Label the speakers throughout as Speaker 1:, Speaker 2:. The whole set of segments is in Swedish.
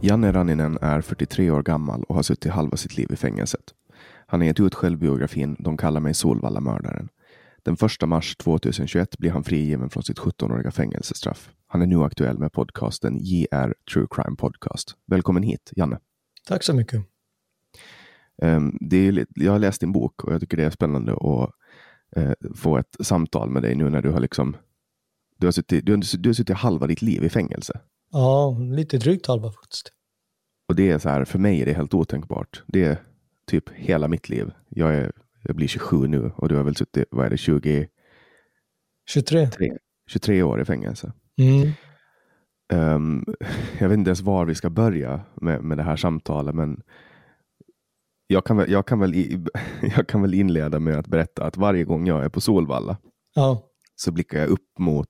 Speaker 1: Janne Ranninen är 43 år gammal och har suttit halva sitt liv i fängelset. Han har gett ut självbiografin De kallar mig Solvalla-mördaren. Den 1 mars 2021 blir han frigiven från sitt 17-åriga fängelsestraff. Han är nu aktuell med podcasten JR True Crime Podcast. Välkommen hit, Janne.
Speaker 2: Tack så mycket.
Speaker 1: Um, det är, jag har läst din bok och jag tycker det är spännande att uh, få ett samtal med dig nu när du har liksom du har, suttit, du, har, du har suttit halva ditt liv i fängelse.
Speaker 2: Ja, lite drygt halva faktiskt.
Speaker 1: Och det är så här, för mig är det helt otänkbart. Det är typ hela mitt liv. Jag, är, jag blir 27 nu och du har väl suttit, vad är det, 20?
Speaker 2: 23.
Speaker 1: 3, 23 år i fängelse.
Speaker 2: Mm.
Speaker 1: Um, jag vet inte ens var vi ska börja med, med det här samtalet, men jag kan, väl, jag, kan väl, jag kan väl inleda med att berätta att varje gång jag är på Solvalla
Speaker 2: ja.
Speaker 1: Så blickar jag upp mot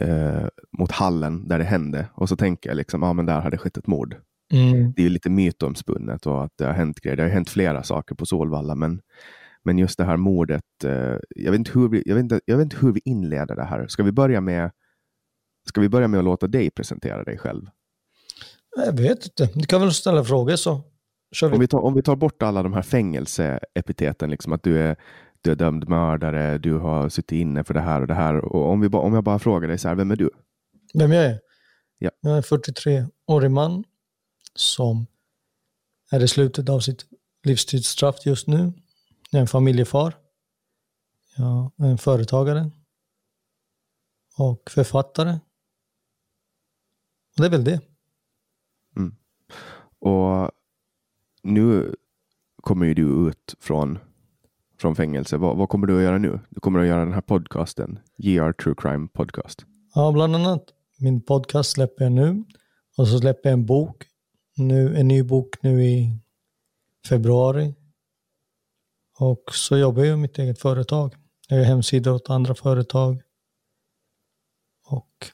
Speaker 1: eh, mot hallen där det hände och så tänker jag liksom, ja ah, men där har det skett ett mord.
Speaker 2: Mm.
Speaker 1: Det är lite mytomspunnet och att det har hänt grejer. Det har hänt flera saker på Solvalla, men, men just det här mordet. Eh, jag, vet inte hur vi, jag, vet inte, jag vet inte hur vi inleder det här. Ska vi börja med Ska vi börja med att låta dig presentera dig själv?
Speaker 2: Jag vet inte. Du kan väl ställa frågor så
Speaker 1: vi. Om vi tar, om vi tar bort alla de här fängelseepiteten, liksom att du är du är dömd mördare, du har suttit inne för det här och det här. Och om, vi ba, om jag bara frågar dig så här, vem är du?
Speaker 2: Vem jag är?
Speaker 1: Ja.
Speaker 2: Jag är en 43-årig man som är i slutet av sitt livstidsstraff just nu. Jag är en familjefar. Jag är en företagare. Och författare. Och det är väl det.
Speaker 1: Mm. Och nu kommer ju du ut från från fängelse. Vad, vad, kommer du att göra nu? Du kommer att göra den här podcasten, JR True Crime Podcast.
Speaker 2: Ja, bland annat. Min podcast släpper jag nu och så släpper jag en bok, nu, en ny bok nu i februari. Och så jobbar jag i mitt eget företag. Jag gör hemsidor åt andra företag. Och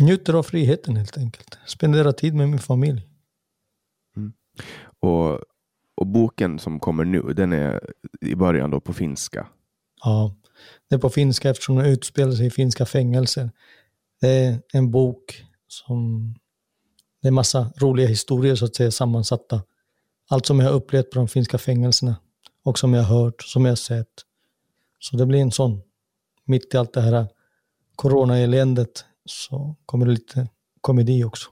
Speaker 2: Njuter av friheten helt enkelt. Spenderar tid med min familj.
Speaker 1: Och, och boken som kommer nu, den är i början då på finska.
Speaker 2: Ja, det är på finska eftersom den utspelar sig i finska fängelser. Det är en bok som... Det är massa roliga historier så att säga sammansatta. Allt som jag har upplevt på de finska fängelserna och som jag har hört, som jag har sett. Så det blir en sån, mitt i allt det här coronaeländet så kommer det lite komedi också.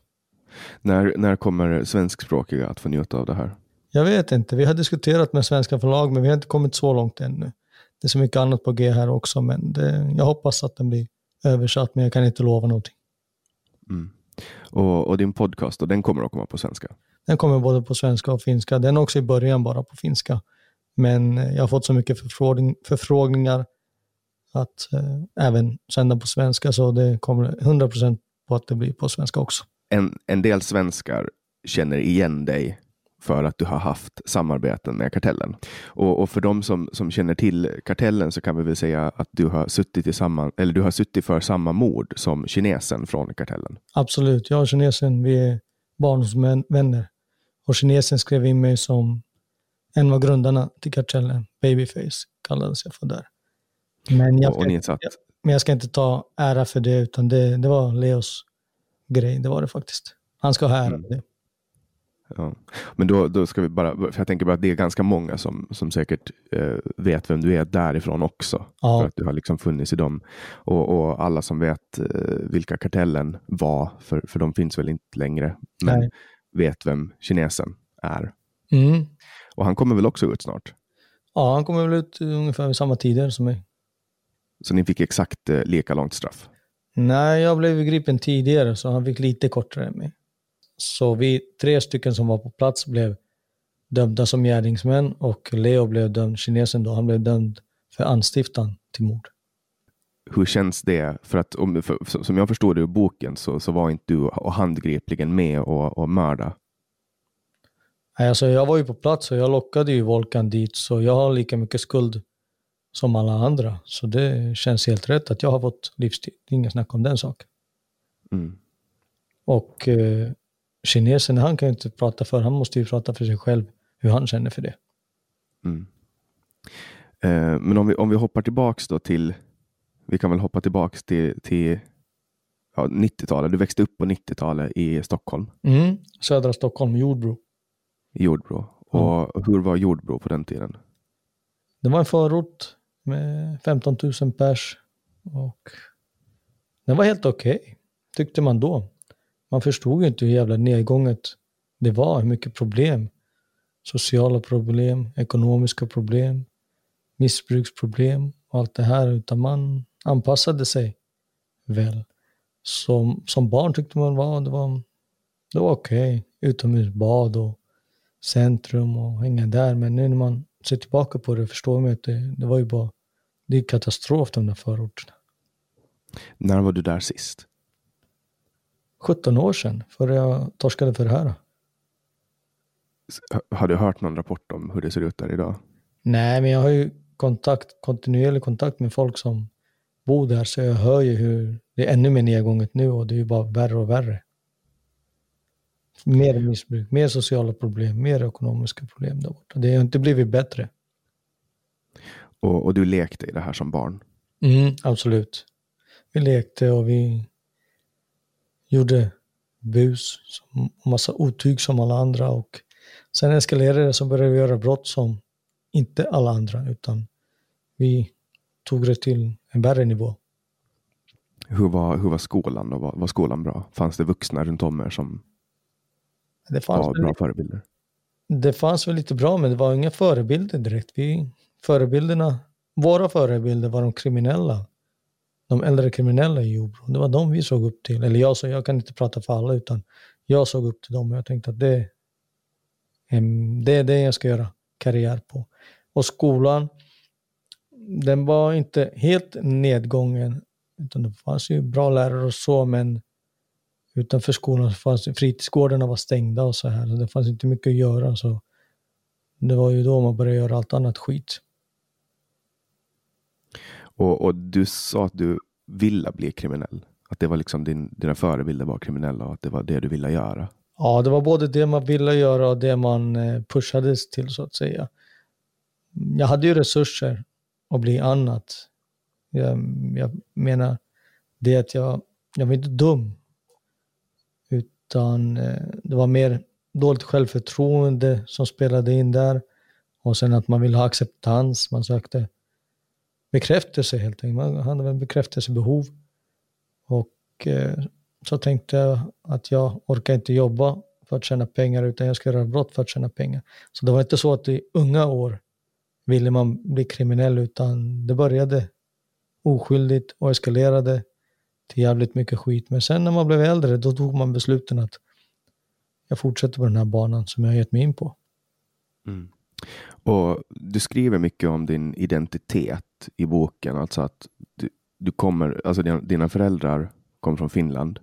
Speaker 1: När, när kommer svenskspråkiga att få njuta av det här?
Speaker 2: Jag vet inte. Vi har diskuterat med svenska förlag, men vi har inte kommit så långt ännu. Det är så mycket annat på G här också, men det, jag hoppas att den blir översatt, men jag kan inte lova någonting.
Speaker 1: Mm. Och, och, din podcast, och den kommer att komma på svenska?
Speaker 2: Den kommer både på svenska och finska. Den är också i början bara på finska. Men jag har fått så mycket förfrågning, förfrågningar att eh, även sända på svenska, så det kommer 100% på att det blir på svenska också.
Speaker 1: En, en del svenskar känner igen dig för att du har haft samarbeten med kartellen. Och, och, för de som, som känner till kartellen så kan vi väl säga att du har suttit, i samma, eller du har suttit för samma mord som kinesen från kartellen.
Speaker 2: Absolut, jag och kinesen vi är barndomsvänner. Och kinesen skrev in mig som en av grundarna till kartellen. Babyface kallades jag för där. Men jag, ska, satt... men jag ska inte ta ära för det, utan det, det var Leos grej. Det var det faktiskt. Han ska ha ära mm. för det.
Speaker 1: Ja. Men då, då ska vi bara, för jag tänker bara att det är ganska många som, som säkert eh, vet vem du är därifrån också. Ja. För att du har liksom funnits i dem. Och, och alla som vet eh, vilka kartellen var, för, för de finns väl inte längre, men Nej. vet vem kinesen är.
Speaker 2: Mm.
Speaker 1: Och han kommer väl också ut snart?
Speaker 2: Ja, han kommer väl ut ungefär vid samma tider som mig.
Speaker 1: Så ni fick exakt eh, lika långt straff?
Speaker 2: Nej, jag blev gripen tidigare, så han fick lite kortare än mig. Så vi tre stycken som var på plats blev dömda som gärningsmän och Leo blev dömd, kinesen då, han blev dömd för anstiftan till mord.
Speaker 1: Hur känns det? För att om, för, som jag förstår det ur boken så, så var inte du och handgripligen med och, och mörda.
Speaker 2: Nej, alltså jag var ju på plats och jag lockade ju Volkan dit så jag har lika mycket skuld som alla andra. Så det känns helt rätt att jag har fått livstid. Inga snack om den saken.
Speaker 1: Mm.
Speaker 2: Och eh, kinesen, han kan ju inte prata för, han måste ju prata för sig själv hur han känner för det.
Speaker 1: Mm. Eh, men om vi, om vi hoppar tillbaks då till, vi kan väl hoppa tillbaks till, till ja, 90-talet. Du växte upp på 90-talet i Stockholm.
Speaker 2: Mm. Södra Stockholm, Jordbro.
Speaker 1: Jordbro. Och mm. hur var Jordbro på den tiden?
Speaker 2: Det var en förort med 15 000 pers och den var helt okej, okay, tyckte man då. Man förstod inte hur jävla nedgånget det var, hur mycket problem. Sociala problem, ekonomiska problem, missbruksproblem och allt det här. Utan man anpassade sig väl. Som, som barn tyckte man var, det var, det var okej. Okay. Utomhusbad och centrum och hänga där. Men nu när man ser tillbaka på det förstår man att det, det var ju bara det är katastrof de där förorterna.
Speaker 1: När var du där sist?
Speaker 2: 17 år sedan, före jag torskade för det här.
Speaker 1: Har du hört någon rapport om hur det ser ut där idag?
Speaker 2: Nej, men jag har ju kontakt, kontinuerlig kontakt med folk som bor där, så jag hör ju hur det är ännu mer nedgånget nu och det är ju bara värre och värre. Mer missbruk, mer sociala problem, mer ekonomiska problem där borta. Det har inte blivit bättre.
Speaker 1: Och, och du lekte i det här som barn?
Speaker 2: Mm, absolut. Vi lekte och vi gjorde bus och massa otyg som alla andra. Och sen eskalerade det så började vi göra brott som inte alla andra, utan vi tog det till en värre nivå.
Speaker 1: Hur var, hur var skolan då? Var, var skolan bra? Fanns det vuxna runt om er som det fanns var bra förebilder?
Speaker 2: Det fanns väl lite bra, men det var inga förebilder direkt. Vi, förebilderna, våra förebilder var de kriminella de äldre kriminella i Jordbro. Det var de vi såg upp till. Eller jag, så jag kan inte prata för alla, utan jag såg upp till dem och jag tänkte att det, mm, det är det jag ska göra karriär på. Och skolan, den var inte helt nedgången, utan det fanns ju bra lärare och så, men utanför skolan fanns fritidsgårdarna var stängda och så här, så det fanns inte mycket att göra. Så det var ju då man började göra allt annat skit.
Speaker 1: Och, och, du sa att du ville bli kriminell. Att det var liksom din, dina förebilder var kriminella och att det var det du ville göra?
Speaker 2: Ja, det var både det man ville göra och det man eh, pushades till så att säga. Jag hade ju resurser att bli annat. Jag, jag menar, det att jag, jag var inte dum. Utan eh, det var mer dåligt självförtroende som spelade in där. Och sen att man ville ha acceptans. Man sökte bekräftelse helt enkelt. Man hade en bekräftelsebehov. Och eh, så tänkte jag att jag orkar inte jobba för att tjäna pengar utan jag ska göra brott för att tjäna pengar. Så det var inte så att i unga år ville man bli kriminell utan det började oskyldigt och eskalerade till jävligt mycket skit. Men sen när man blev äldre då tog man besluten att jag fortsätter på den här banan som jag har gett mig in på.
Speaker 1: Mm. Och Du skriver mycket om din identitet i boken, alltså att du, du kommer, alltså dina, dina föräldrar kom från Finland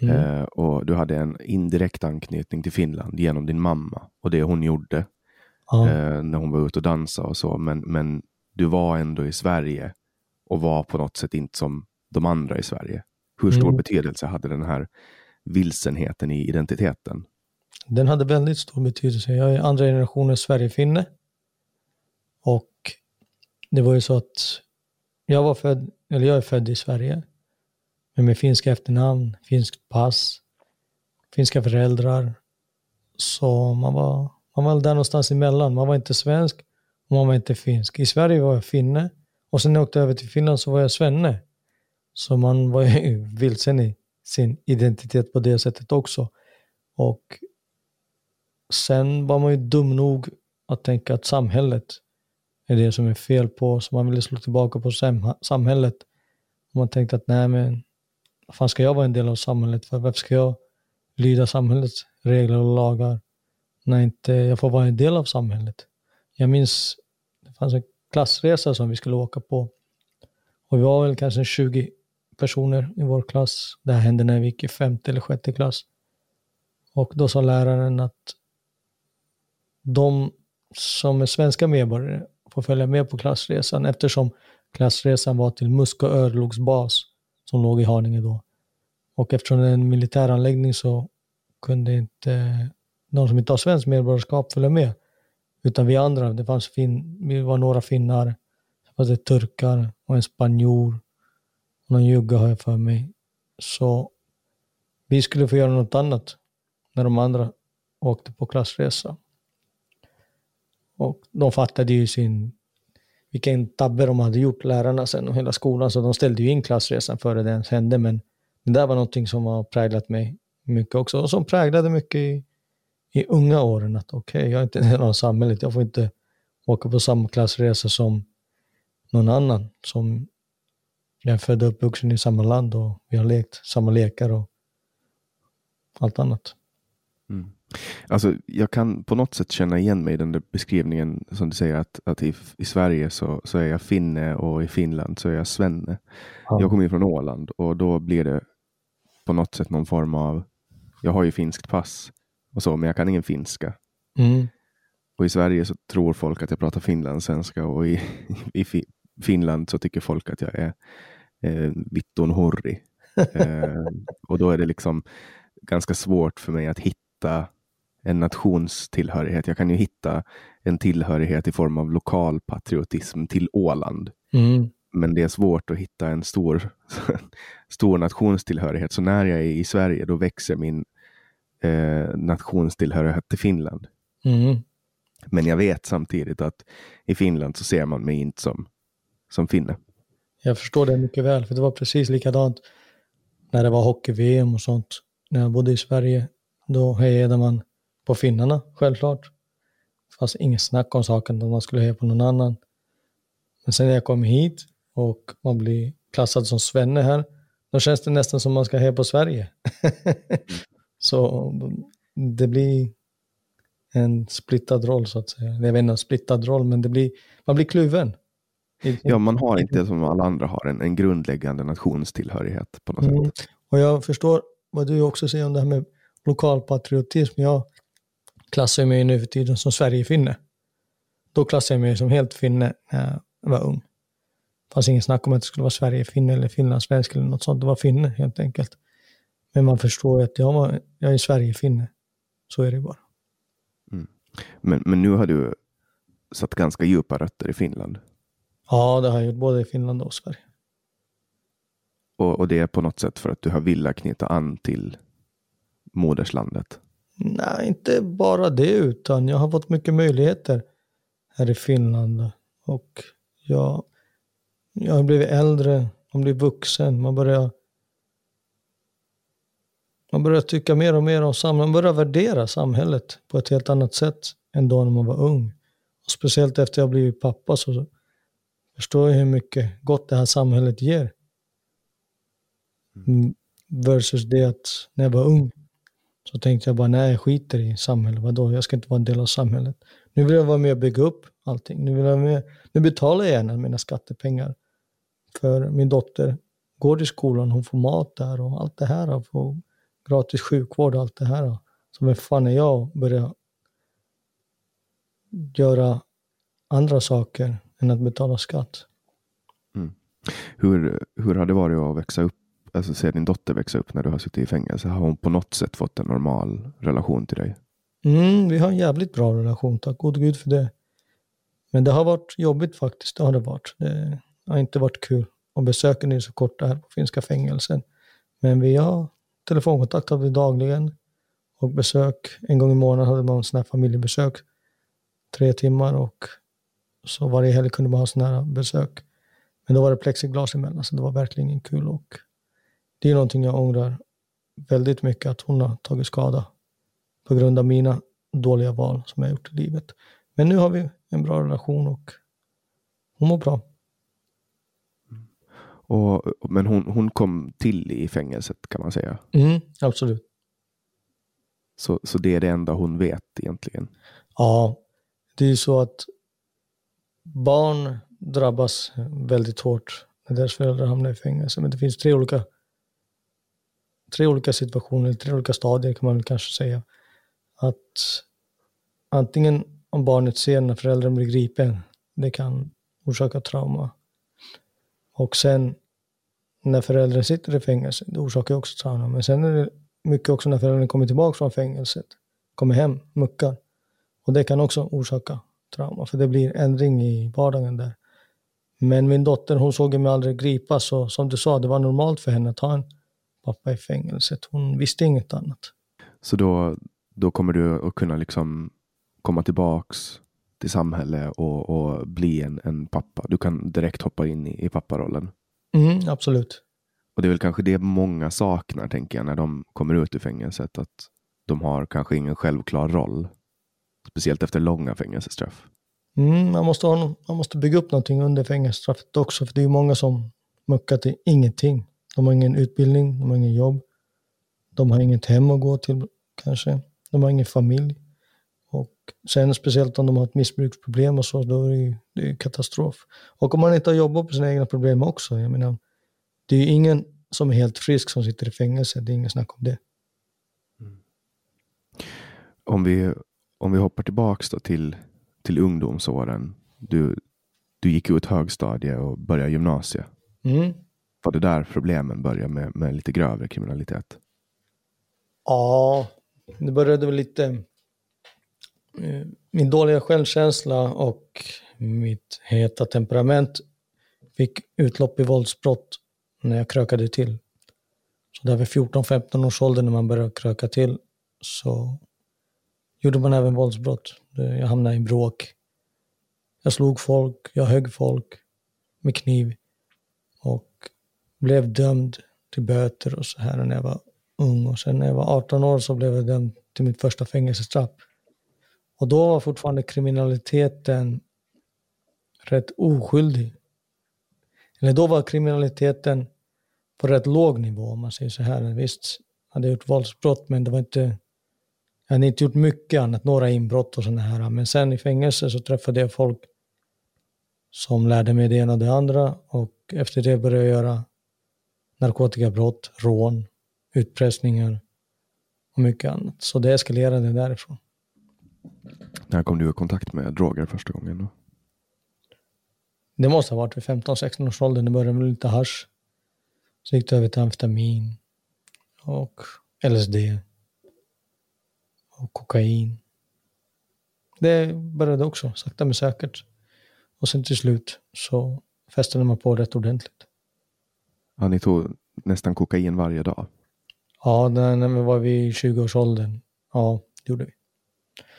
Speaker 1: mm. eh, och du hade en indirekt anknytning till Finland genom din mamma och det hon gjorde ja. eh, när hon var ute och dansade och så. Men, men du var ändå i Sverige och var på något sätt inte som de andra i Sverige. Hur stor mm. betydelse hade den här vilsenheten i identiteten?
Speaker 2: Den hade väldigt stor betydelse. Jag är andra generationens Sverigefinne. Och det var ju så att jag var född, eller jag är född i Sverige. Men med finska efternamn, finskt pass, finska föräldrar. Så man var, man var där någonstans emellan. Man var inte svensk och man var inte finsk. I Sverige var jag finne och sen när jag åkte över till Finland så var jag svenne. Så man var ju vilsen i sin identitet på det sättet också. Och sen var man ju dum nog att tänka att samhället är det som är fel på oss. Man ville slå tillbaka på samhället. Man tänkte att nej men, vad fan ska jag vara en del av samhället för? Varför ska jag lyda samhällets regler och lagar när inte jag får vara en del av samhället? Jag minns, det fanns en klassresa som vi skulle åka på. Och vi var väl kanske 20 personer i vår klass. Det här hände när vi gick i femte eller sjätte klass. Och då sa läraren att de som är svenska medborgare får följa med på klassresan eftersom klassresan var till Muskö örlogsbas som låg i Haninge då. Och eftersom det är en militäranläggning så kunde inte de som inte har svenskt medborgarskap följa med. Utan vi andra, det fanns fin, vi var några finnar, det fanns det turkar och en spanjor någon jugge har jag för mig. Så vi skulle få göra något annat när de andra åkte på klassresa. Och de fattade ju sin, vilken tabbe de hade gjort, lärarna sen och hela skolan, så de ställde ju in klassresan före det ens hände. Men det där var någonting som har präglat mig mycket också och som präglade mycket i, i unga åren. Att okej, okay, jag är inte en del av samhället, jag får inte åka på samma klassresa som någon annan som jag är född och uppvuxen i samma land och vi har lekt samma lekar och allt annat.
Speaker 1: Mm. Alltså, jag kan på något sätt känna igen mig i den där beskrivningen som du säger att, att i, i Sverige så, så är jag finne och i Finland så är jag svenne. Ja. Jag kommer från Åland och då blir det på något sätt någon form av, jag har ju finskt pass och så, men jag kan ingen finska. Mm. Och i Sverige så tror folk att jag pratar finlandssvenska och i, i Finland så tycker folk att jag är eh, Vitton Horri. Eh, och då är det liksom ganska svårt för mig att hitta en nationstillhörighet. Jag kan ju hitta en tillhörighet i form av lokal patriotism till Åland. Mm. Men det är svårt att hitta en stor, stor nationstillhörighet. Så när jag är i Sverige, då växer min eh, nationstillhörighet till Finland. Mm. Men jag vet samtidigt att i Finland så ser man mig inte som, som finne.
Speaker 2: Jag förstår det mycket väl, för det var precis likadant när det var hockey-VM och sånt. När jag bodde i Sverige, då hejade man på finnarna, självklart. Det fanns inget snack om saken att man skulle heja på någon annan. Men sen när jag kom hit och man blir klassad som svenne här, då känns det nästan som man ska heja på Sverige. så det blir en splittad roll så att säga. Jag vet inte, splittad roll, men det blir, man blir kluven.
Speaker 1: Ja, man har inte som alla andra har en, en grundläggande nationstillhörighet på något mm. sätt.
Speaker 2: Och jag förstår vad du också säger om det här med lokalpatriotism. Jag klassar mig nu för tiden som Sverigefinne. Då klassade jag mig som helt finne när jag var ung. Det fanns ingen snack om att det skulle vara Sverige-finne eller finlandssvensk eller något sånt. Det var finne helt enkelt. Men man förstår ju att jag, var, jag är Sverige-finne. Så är det bara.
Speaker 1: Men, men nu har du satt ganska djupa rötter i Finland.
Speaker 2: Ja, det har jag gjort både i Finland och Sverige.
Speaker 1: Och, och det är på något sätt för att du har velat knyta an till moderslandet.
Speaker 2: Nej, inte bara det, utan jag har fått mycket möjligheter här i Finland. Och jag, jag har blivit äldre, man blir vuxen, man börjar man börjar tycka mer och mer om samhället, man börjar värdera samhället på ett helt annat sätt än då när man var ung. Och speciellt efter jag blivit pappa så förstår jag hur mycket gott det här samhället ger. Mm, Versus det att när jag var ung så tänkte jag bara, nej jag skiter i samhället, vadå, jag ska inte vara en del av samhället. Nu vill jag vara med och bygga upp allting. Nu, vill jag med, nu betalar jag gärna mina skattepengar för min dotter går till skolan, hon får mat där och allt det här. Hon får gratis sjukvård och allt det här. Så vem fan är jag att börja göra andra saker än att betala skatt? Mm.
Speaker 1: Hur, hur har det varit att växa upp, alltså se din dotter växa upp när du har suttit i fängelse? Har hon på något sätt fått en normal relation till dig?
Speaker 2: Mm, vi har en jävligt bra relation, tack gode gud för det. Men det har varit jobbigt faktiskt, det har det varit. Det har inte varit kul. Och besöken är så korta här på finska fängelsen. Men vi har telefonkontakt har vi dagligen. Och besök, en gång i månaden hade man sådana här familjebesök. Tre timmar och så varje helg kunde man ha sådana här besök. Men då var det plexiglas emellan, så det var verkligen kul. Och det är någonting jag ångrar väldigt mycket, att hon har tagit skada på grund av mina dåliga val som jag gjort i livet. Men nu har vi en bra relation och hon mår bra.
Speaker 1: Och, men hon, hon kom till i fängelset kan man säga.
Speaker 2: Mm, absolut.
Speaker 1: Så, så det är det enda hon vet egentligen.
Speaker 2: Ja, det är ju så att barn drabbas väldigt hårt när deras föräldrar hamnar i fängelse. Men det finns tre olika, tre olika situationer, tre olika stadier kan man väl kanske säga. Att antingen om barnet ser när föräldern blir gripen, det kan orsaka trauma. Och sen när föräldern sitter i fängelse, det orsakar också trauma. Men sen är det mycket också när föräldern kommer tillbaka från fängelset, kommer hem, muckar. Och det kan också orsaka trauma, för det blir ändring i vardagen där. Men min dotter, hon såg mig aldrig gripas, så som du sa, det var normalt för henne att ha en pappa i fängelset. Hon visste inget annat.
Speaker 1: Så då, då kommer du att kunna liksom komma tillbaks till samhället och, och bli en, en pappa. Du kan direkt hoppa in i, i papparollen.
Speaker 2: Mm, absolut.
Speaker 1: Och det är väl kanske det många saknar, tänker jag, när de kommer ut ur fängelset. Att de har kanske ingen självklar roll. Speciellt efter långa fängelsestraff.
Speaker 2: Mm, man, måste ha, man måste bygga upp någonting under fängelsestraffet också, för det är många som muckar till ingenting. De har ingen utbildning, de har ingen jobb, de har inget hem att gå till kanske, de har ingen familj. Och sen speciellt om de har ett missbruksproblem och så, då är det ju det är katastrof. Och om man inte har jobbat på sina egna problem också, jag menar, det är ju ingen som är helt frisk som sitter i fängelse, det är ingen snack om det.
Speaker 1: Om vi, om vi hoppar tillbaks då till, till ungdomsåren. Du, du gick ut högstadie och började gymnasiet.
Speaker 2: Mm.
Speaker 1: Var det där problemen började med, med lite grövre kriminalitet?
Speaker 2: Ja, det började väl lite... Eh, min dåliga självkänsla och mitt heta temperament fick utlopp i våldsbrott när jag krökade till. Så där vid 14-15 års ålder när man började kröka till så gjorde man även våldsbrott. Jag hamnade i bråk. Jag slog folk, jag högg folk med kniv blev dömd till böter och så här när jag var ung. Och sen när jag var 18 år så blev jag dömd till mitt första fängelsestraff. Och då var fortfarande kriminaliteten rätt oskyldig. Eller då var kriminaliteten på rätt låg nivå om man säger så här. Visst hade jag gjort våldsbrott men det var inte jag hade inte gjort mycket annat, några inbrott och sådana här. Men sen i fängelse så träffade jag folk som lärde mig det ena och det andra. Och efter det började jag göra narkotikabrott, rån, utpressningar och mycket annat. Så det eskalerade därifrån.
Speaker 1: När kom du i kontakt med droger första gången? Då?
Speaker 2: det måste ha varit vid 15-16 års ålder. Det började med lite hasch. Så gick det över till amfetamin och LSD och kokain. Det började också sakta men säkert. Och sen till slut så festade man på rätt ordentligt.
Speaker 1: Ja, ni tog nästan kokain varje dag?
Speaker 2: Ja, när, när vi var vid 20-årsåldern. Ja, det gjorde vi.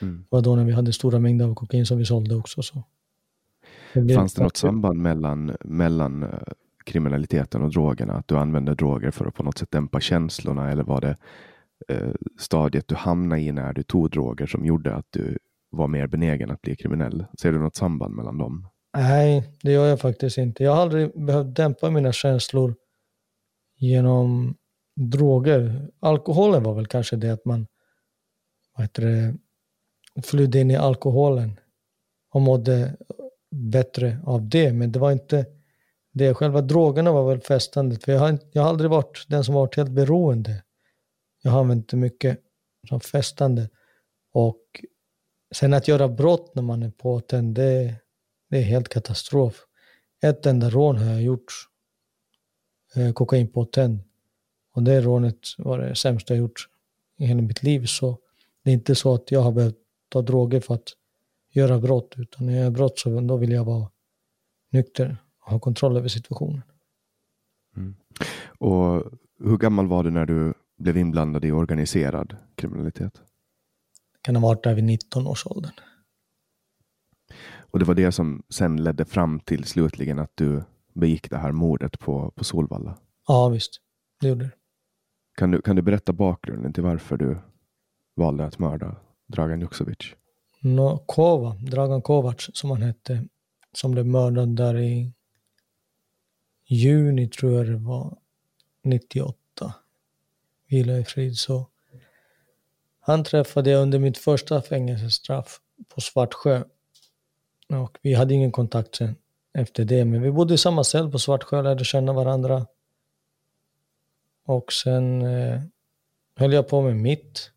Speaker 2: Mm. Det var då när vi hade stora mängder av kokain som vi sålde också. Så.
Speaker 1: Det Fanns det något samband mellan, mellan eh, kriminaliteten och drogerna? Att du använde droger för att på något sätt dämpa känslorna? Eller var det eh, stadiet du hamnade i när du tog droger som gjorde att du var mer benägen att bli kriminell? Ser du något samband mellan dem?
Speaker 2: Nej, det gör jag faktiskt inte. Jag har aldrig behövt dämpa mina känslor genom droger. Alkoholen var väl kanske det att man vad heter det, flydde in i alkoholen och mådde bättre av det. Men det var inte det. Själva drogerna var väl festandet. För jag, har, jag har aldrig varit den som varit helt beroende. Jag har använt det mycket som festande. Och sen att göra brott när man är påtänd, det, det är helt katastrof. Ett enda rån har jag gjort. Eh, kokainpåtänd. Och det rånet var det sämsta jag gjort i hela mitt liv. Så det är inte så att jag har behövt ta droger för att göra brott. Utan när jag gör brott så då vill jag vara nykter och ha kontroll över situationen.
Speaker 1: Mm. Och hur gammal var du när du blev inblandad i organiserad kriminalitet?
Speaker 2: Det kan ha varit där vid 19 års åldern.
Speaker 1: Och det var det som sen ledde fram till slutligen att du begick det här mordet på, på Solvalla?
Speaker 2: Ja, visst. Det gjorde det.
Speaker 1: Kan du, kan du berätta bakgrunden till varför du valde att mörda Dragan Juksovic?
Speaker 2: No, Kova, Dragan Kovac som han hette, som blev mördad där i juni tror jag det var, 98. Vila i frid. Så han träffade jag under mitt första fängelsestraff på Svartsjö. Och vi hade ingen kontakt sen efter det, men vi bodde i samma cell på Svartsjö, lärde känna varandra. Och sen eh, höll jag på med mitt.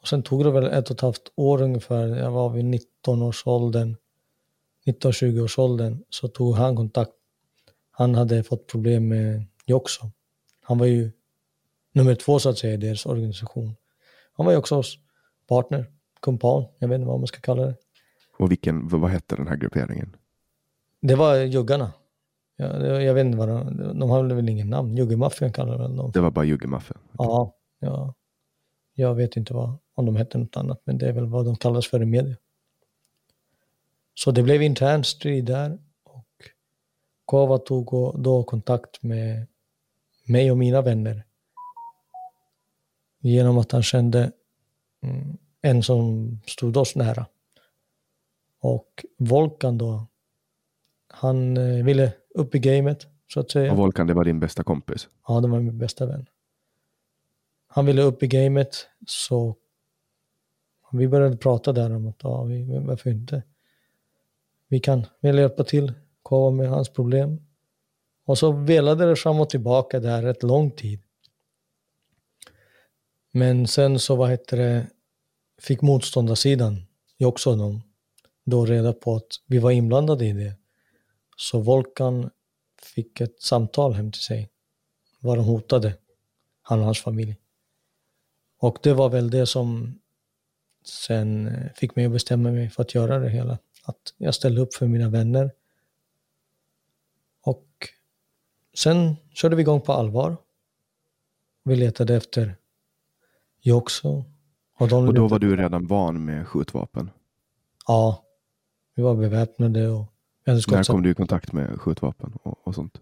Speaker 2: Och sen tog det väl ett och ett halvt år ungefär, jag var vid 19 års åldern, 19-20 års åldern, så tog han kontakt. Han hade fått problem med Joxo. Han var ju nummer två så att säga i deras organisation. Han var ju också partner, kumpan, jag vet inte vad man ska kalla det.
Speaker 1: Och vilken, vad hette den här grupperingen?
Speaker 2: Det var Juggarna. Jag, jag vet inte vad de, de har väl ingen namn. Juggemaffian kallar väl dem.
Speaker 1: Det var bara Juggemaffian?
Speaker 2: Okay. Ja, ja. Jag vet inte vad, om de hette något annat, men det är väl vad de kallas för i media. Så det blev intern strid där och Kova tog då kontakt med mig och mina vänner genom att han kände mm, en som stod oss nära. Och Volkan då, han eh, ville upp i gamet så att säga.
Speaker 1: Och Volkan, det var din bästa kompis?
Speaker 2: Ja, det var min bästa vän. Han ville upp i gamet så vi började prata där om att ja, vi, varför inte? Vi kan väl hjälpa till, komma med hans problem. Och så velade det fram och tillbaka där rätt lång tid. Men sen så, vad heter det, fick motståndarsidan ju också de, då reda på att vi var inblandade i det. Så Volkan fick ett samtal hem till sig var de hotade, han och hans familj. Och det var väl det som sen fick mig att bestämma mig för att göra det hela. Att jag ställde upp för mina vänner. Och sen körde vi igång på allvar. Vi letade efter jag också.
Speaker 1: Och, och då var du redan van med skjutvapen?
Speaker 2: Ja, vi var beväpnade. Och
Speaker 1: När kom du i kontakt med skjutvapen och, och sånt?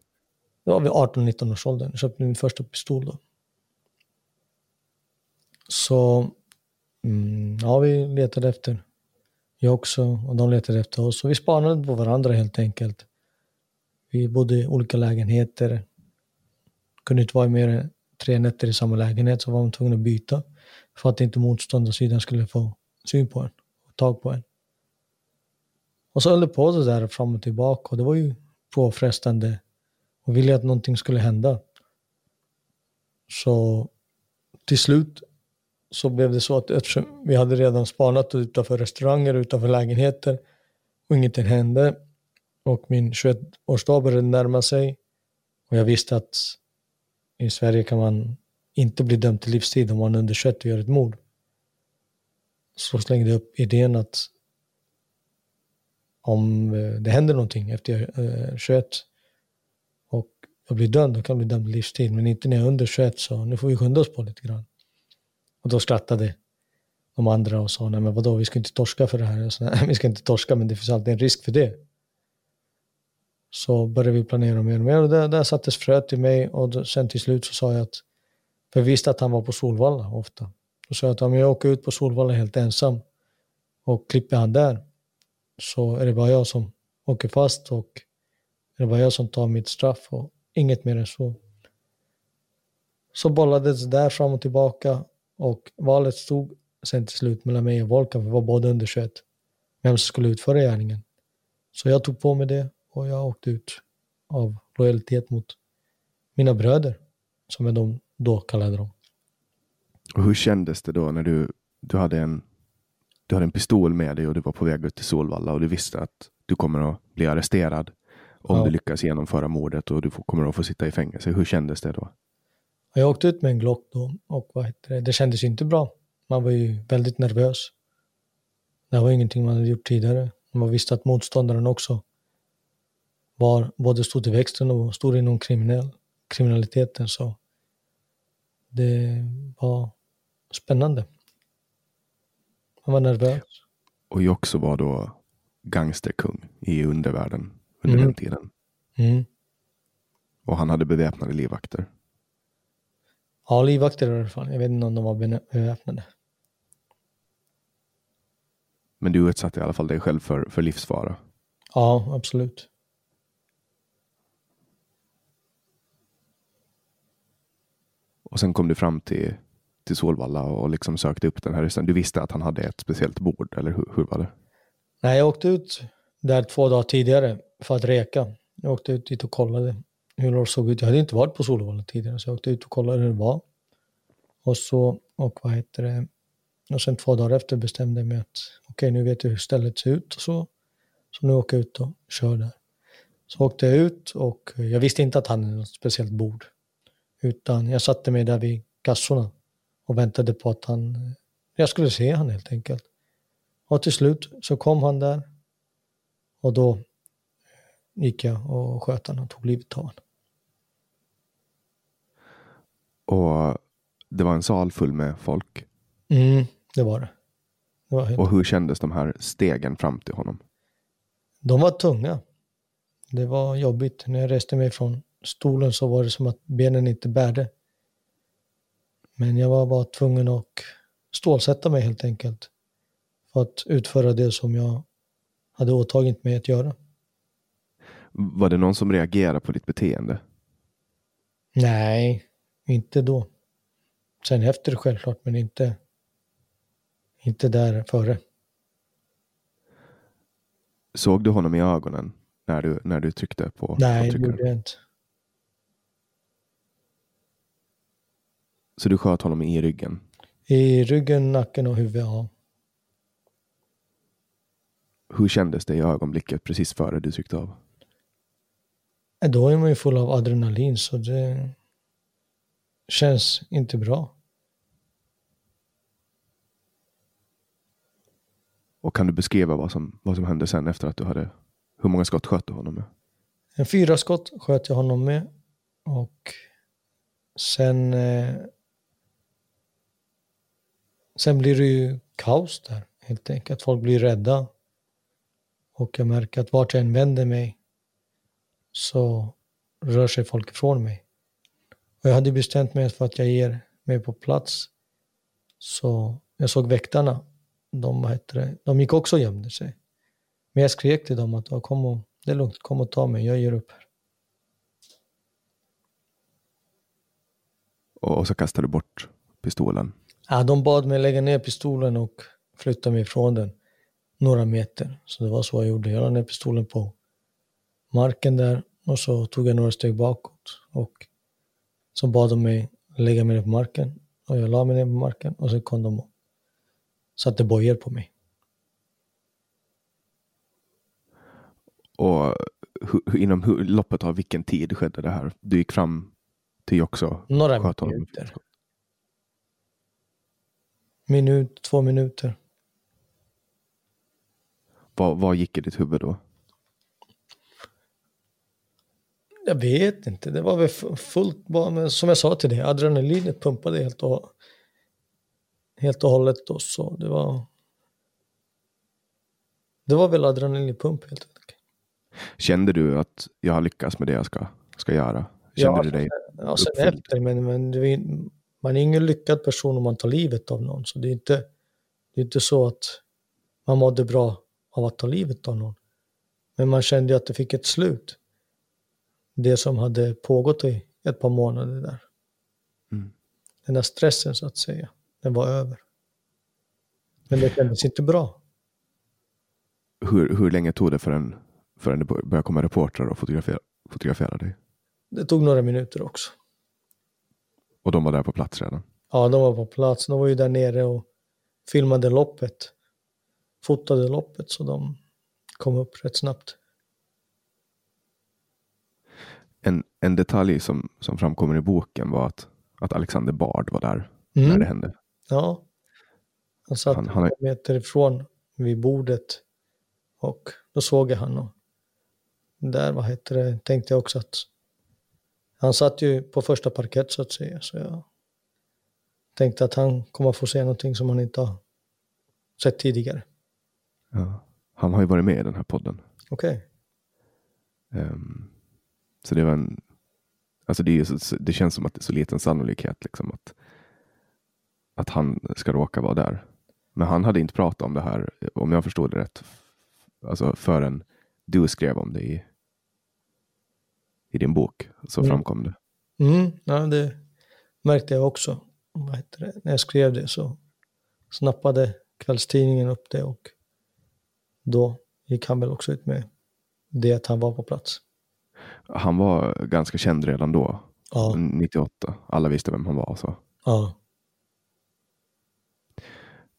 Speaker 2: Det var vid 18-19 års åldern. Jag köpte min första pistol då. Så mm, ja, vi letade efter. Jag också och de letade efter oss. Och vi spanade på varandra helt enkelt. Vi bodde i olika lägenheter. Kunde inte vara mer än tre nätter i samma lägenhet så var man tvungen att byta för att inte motståndarsidan skulle få syn på en och tag på en. Och så höll det på så där fram och tillbaka och det var ju påfrestande och ville att någonting skulle hända. Så till slut så blev det så att eftersom vi hade redan spanat utanför restauranger, utanför lägenheter och ingenting hände Och min 21-årsdag började närma sig. Och jag visste att i Sverige kan man inte bli dömd till livstid om man under 21 och gör ett mord. Så slängde jag upp idén att om eh, det händer någonting efter jag eh, är 21 och jag blir dömd, då kan jag bli dömd livstid. Men inte när jag är under 21 så nu får vi skynda oss på lite grann. Och då skrattade de andra och sa, nej men vadå, vi ska inte torska för det här. Så, nej, vi ska inte torska, men det finns alltid en risk för det. Så började vi planera mer och mer och där, där sattes fröet i mig och då, sen till slut så sa jag att, för jag visste att han var på Solvalla ofta. Då sa jag att om jag åker ut på Solvalla helt ensam och klipper han där så är det bara jag som åker fast och det var jag som tar mitt straff och inget mer än så. Så bollades det där fram och tillbaka och valet stod sen till slut mellan mig och Volkan, vi var båda under 21, vem som skulle utföra gärningen. Så jag tog på mig det och jag åkte ut av lojalitet mot mina bröder, som jag de då kallade dem.
Speaker 1: Och hur kändes det då när du, du, hade en, du hade en pistol med dig och du var på väg ut till Solvalla och du visste att du kommer att bli arresterad om ja. du lyckas genomföra mordet och du kommer att få sitta i fängelse. Hur kändes det då?
Speaker 2: Jag åkte ut med en Glock då och vad heter det, det kändes inte bra. Man var ju väldigt nervös. Det var ingenting man hade gjort tidigare. Man visste att motståndaren också var, både stod i växten och stod inom kriminell, kriminaliteten. Så det var spännande. Man var nervös.
Speaker 1: Och också var då gangsterkung i undervärlden under mm. den tiden.
Speaker 2: Mm.
Speaker 1: Och han hade beväpnade livvakter.
Speaker 2: Ja, livvakter i alla fall. Jag vet inte om de var beväpnade.
Speaker 1: Men du utsatte i alla fall dig själv för, för livsfara.
Speaker 2: Ja, absolut.
Speaker 1: Och sen kom du fram till, till Solvalla och liksom sökte upp den här ryssen? Du visste att han hade ett speciellt bord, eller hur, hur var det?
Speaker 2: Nej, jag åkte ut där två dagar tidigare för att reka. Jag åkte ut dit och kollade hur det såg ut. Jag hade inte varit på Solvalla tidigare, så jag åkte ut och kollade hur det var. Och så, och vad heter det, och sen två dagar efter bestämde jag mig att okej, okay, nu vet jag hur stället ser ut och så. Så nu åker jag ut och kör där. Så åkte jag ut och jag visste inte att han hade något speciellt bord. Utan jag satte mig där vid kassorna och väntade på att han, jag skulle se han helt enkelt. Och till slut så kom han där och då gick jag och sköt honom och tog livet av honom.
Speaker 1: Och det var en sal full med folk?
Speaker 2: Mm, det var det. det var
Speaker 1: och hur kändes de här stegen fram till honom?
Speaker 2: De var tunga. Det var jobbigt. När jag reste mig från stolen så var det som att benen inte bärde. Men jag var bara tvungen att stålsätta mig helt enkelt. För att utföra det som jag hade åtagit mig att göra.
Speaker 1: Var det någon som reagerade på ditt beteende?
Speaker 2: Nej, inte då. Sen efter självklart, men inte, inte där före.
Speaker 1: Såg du honom i ögonen när du, när du tryckte på
Speaker 2: Nej, det gjorde jag inte.
Speaker 1: Så du sköt honom i ryggen?
Speaker 2: I ryggen, nacken och huvudet, ja.
Speaker 1: Hur kändes det i ögonblicket precis före du tryckte av?
Speaker 2: Då är man ju full av adrenalin så det känns inte bra.
Speaker 1: Och kan du beskriva vad som, vad som hände sen efter att du hade... Hur många skott sköt du honom med?
Speaker 2: En fyra skott sköt jag honom med. Och sen... Eh, sen blir det ju kaos där helt enkelt. Folk blir rädda. Och jag märker att vart jag än vänder mig så rör sig folk ifrån mig. Och jag hade bestämt mig för att jag ger mig på plats. Så jag såg väktarna. De, heter det, de gick också och gömde sig. Men jag skrek till dem att kom och, det är lugnt, kom och ta mig, jag ger upp här.
Speaker 1: Och så kastade du bort pistolen?
Speaker 2: Ja, de bad mig lägga ner pistolen och flytta mig ifrån den några meter. Så det var så jag gjorde. Jag la ner pistolen på marken där och så tog jag några steg bakåt. Och så bad de mig lägga mig ner på marken. Och jag la mig ner på marken och så kom de och satte bojor på mig.
Speaker 1: Och inom loppet av vilken tid skedde det här? Du gick fram till Joxo?
Speaker 2: Några minuter. Minut, två minuter.
Speaker 1: Vad, vad gick i ditt huvud då?
Speaker 2: Jag vet inte, det var väl fu- fullt bara, men som jag sa till dig, adrenalinet pumpade helt och, helt och hållet då, så det var det var väl adrenalinpump helt enkelt.
Speaker 1: Kände du att jag har lyckats med det jag ska, ska göra? Kände
Speaker 2: Ja,
Speaker 1: du dig?
Speaker 2: Ja, sen
Speaker 1: uppfylld?
Speaker 2: efter, men, men det är, man är ingen lyckad person om man tar livet av någon, så det är inte, det är inte så att man mådde bra av att ta livet av någon. Men man kände ju att det fick ett slut. Det som hade pågått i ett par månader där.
Speaker 1: Mm.
Speaker 2: Den där stressen så att säga, den var över. Men det kändes inte bra.
Speaker 1: Hur, hur länge tog det förrän, förrän det bör- började komma reportrar och fotografera, fotografera dig?
Speaker 2: Det tog några minuter också.
Speaker 1: Och de var där på plats redan?
Speaker 2: Ja, de var på plats. De var ju där nere och filmade loppet. Fotade loppet, så de kom upp rätt snabbt.
Speaker 1: En, en detalj som, som framkommer i boken var att, att Alexander Bard var där
Speaker 2: Mm.
Speaker 1: när det hände.
Speaker 2: Ja. Han satt
Speaker 1: Han-
Speaker 2: han, meter ifrån vid bordet. Och då såg jag han och där, vad heter det, tänkte jag också att han satt ju på första parkett så att säga. Så jag tänkte att han kommer få se någonting som han inte har sett tidigare.
Speaker 1: Ja. Han har ju varit med i den här podden.
Speaker 2: Okej.
Speaker 1: Ehm, så det var en... Alltså det, så, det känns som att det är så liten sannolikhet liksom att, att han ska råka vara där. Men han hade inte pratat om det här, om jag förstod det rätt, alltså förrän du skrev om det i, i din bok. Så
Speaker 2: Mm.
Speaker 1: framkom det.
Speaker 2: Mm, ja, det märkte jag också. När jag skrev det så snappade kvällstidningen upp det och då gick han väl också ut med det att han var på plats.
Speaker 1: Han var ganska känd redan då,
Speaker 2: Ja,
Speaker 1: 98. Alla visste vem han var. Så.
Speaker 2: ja,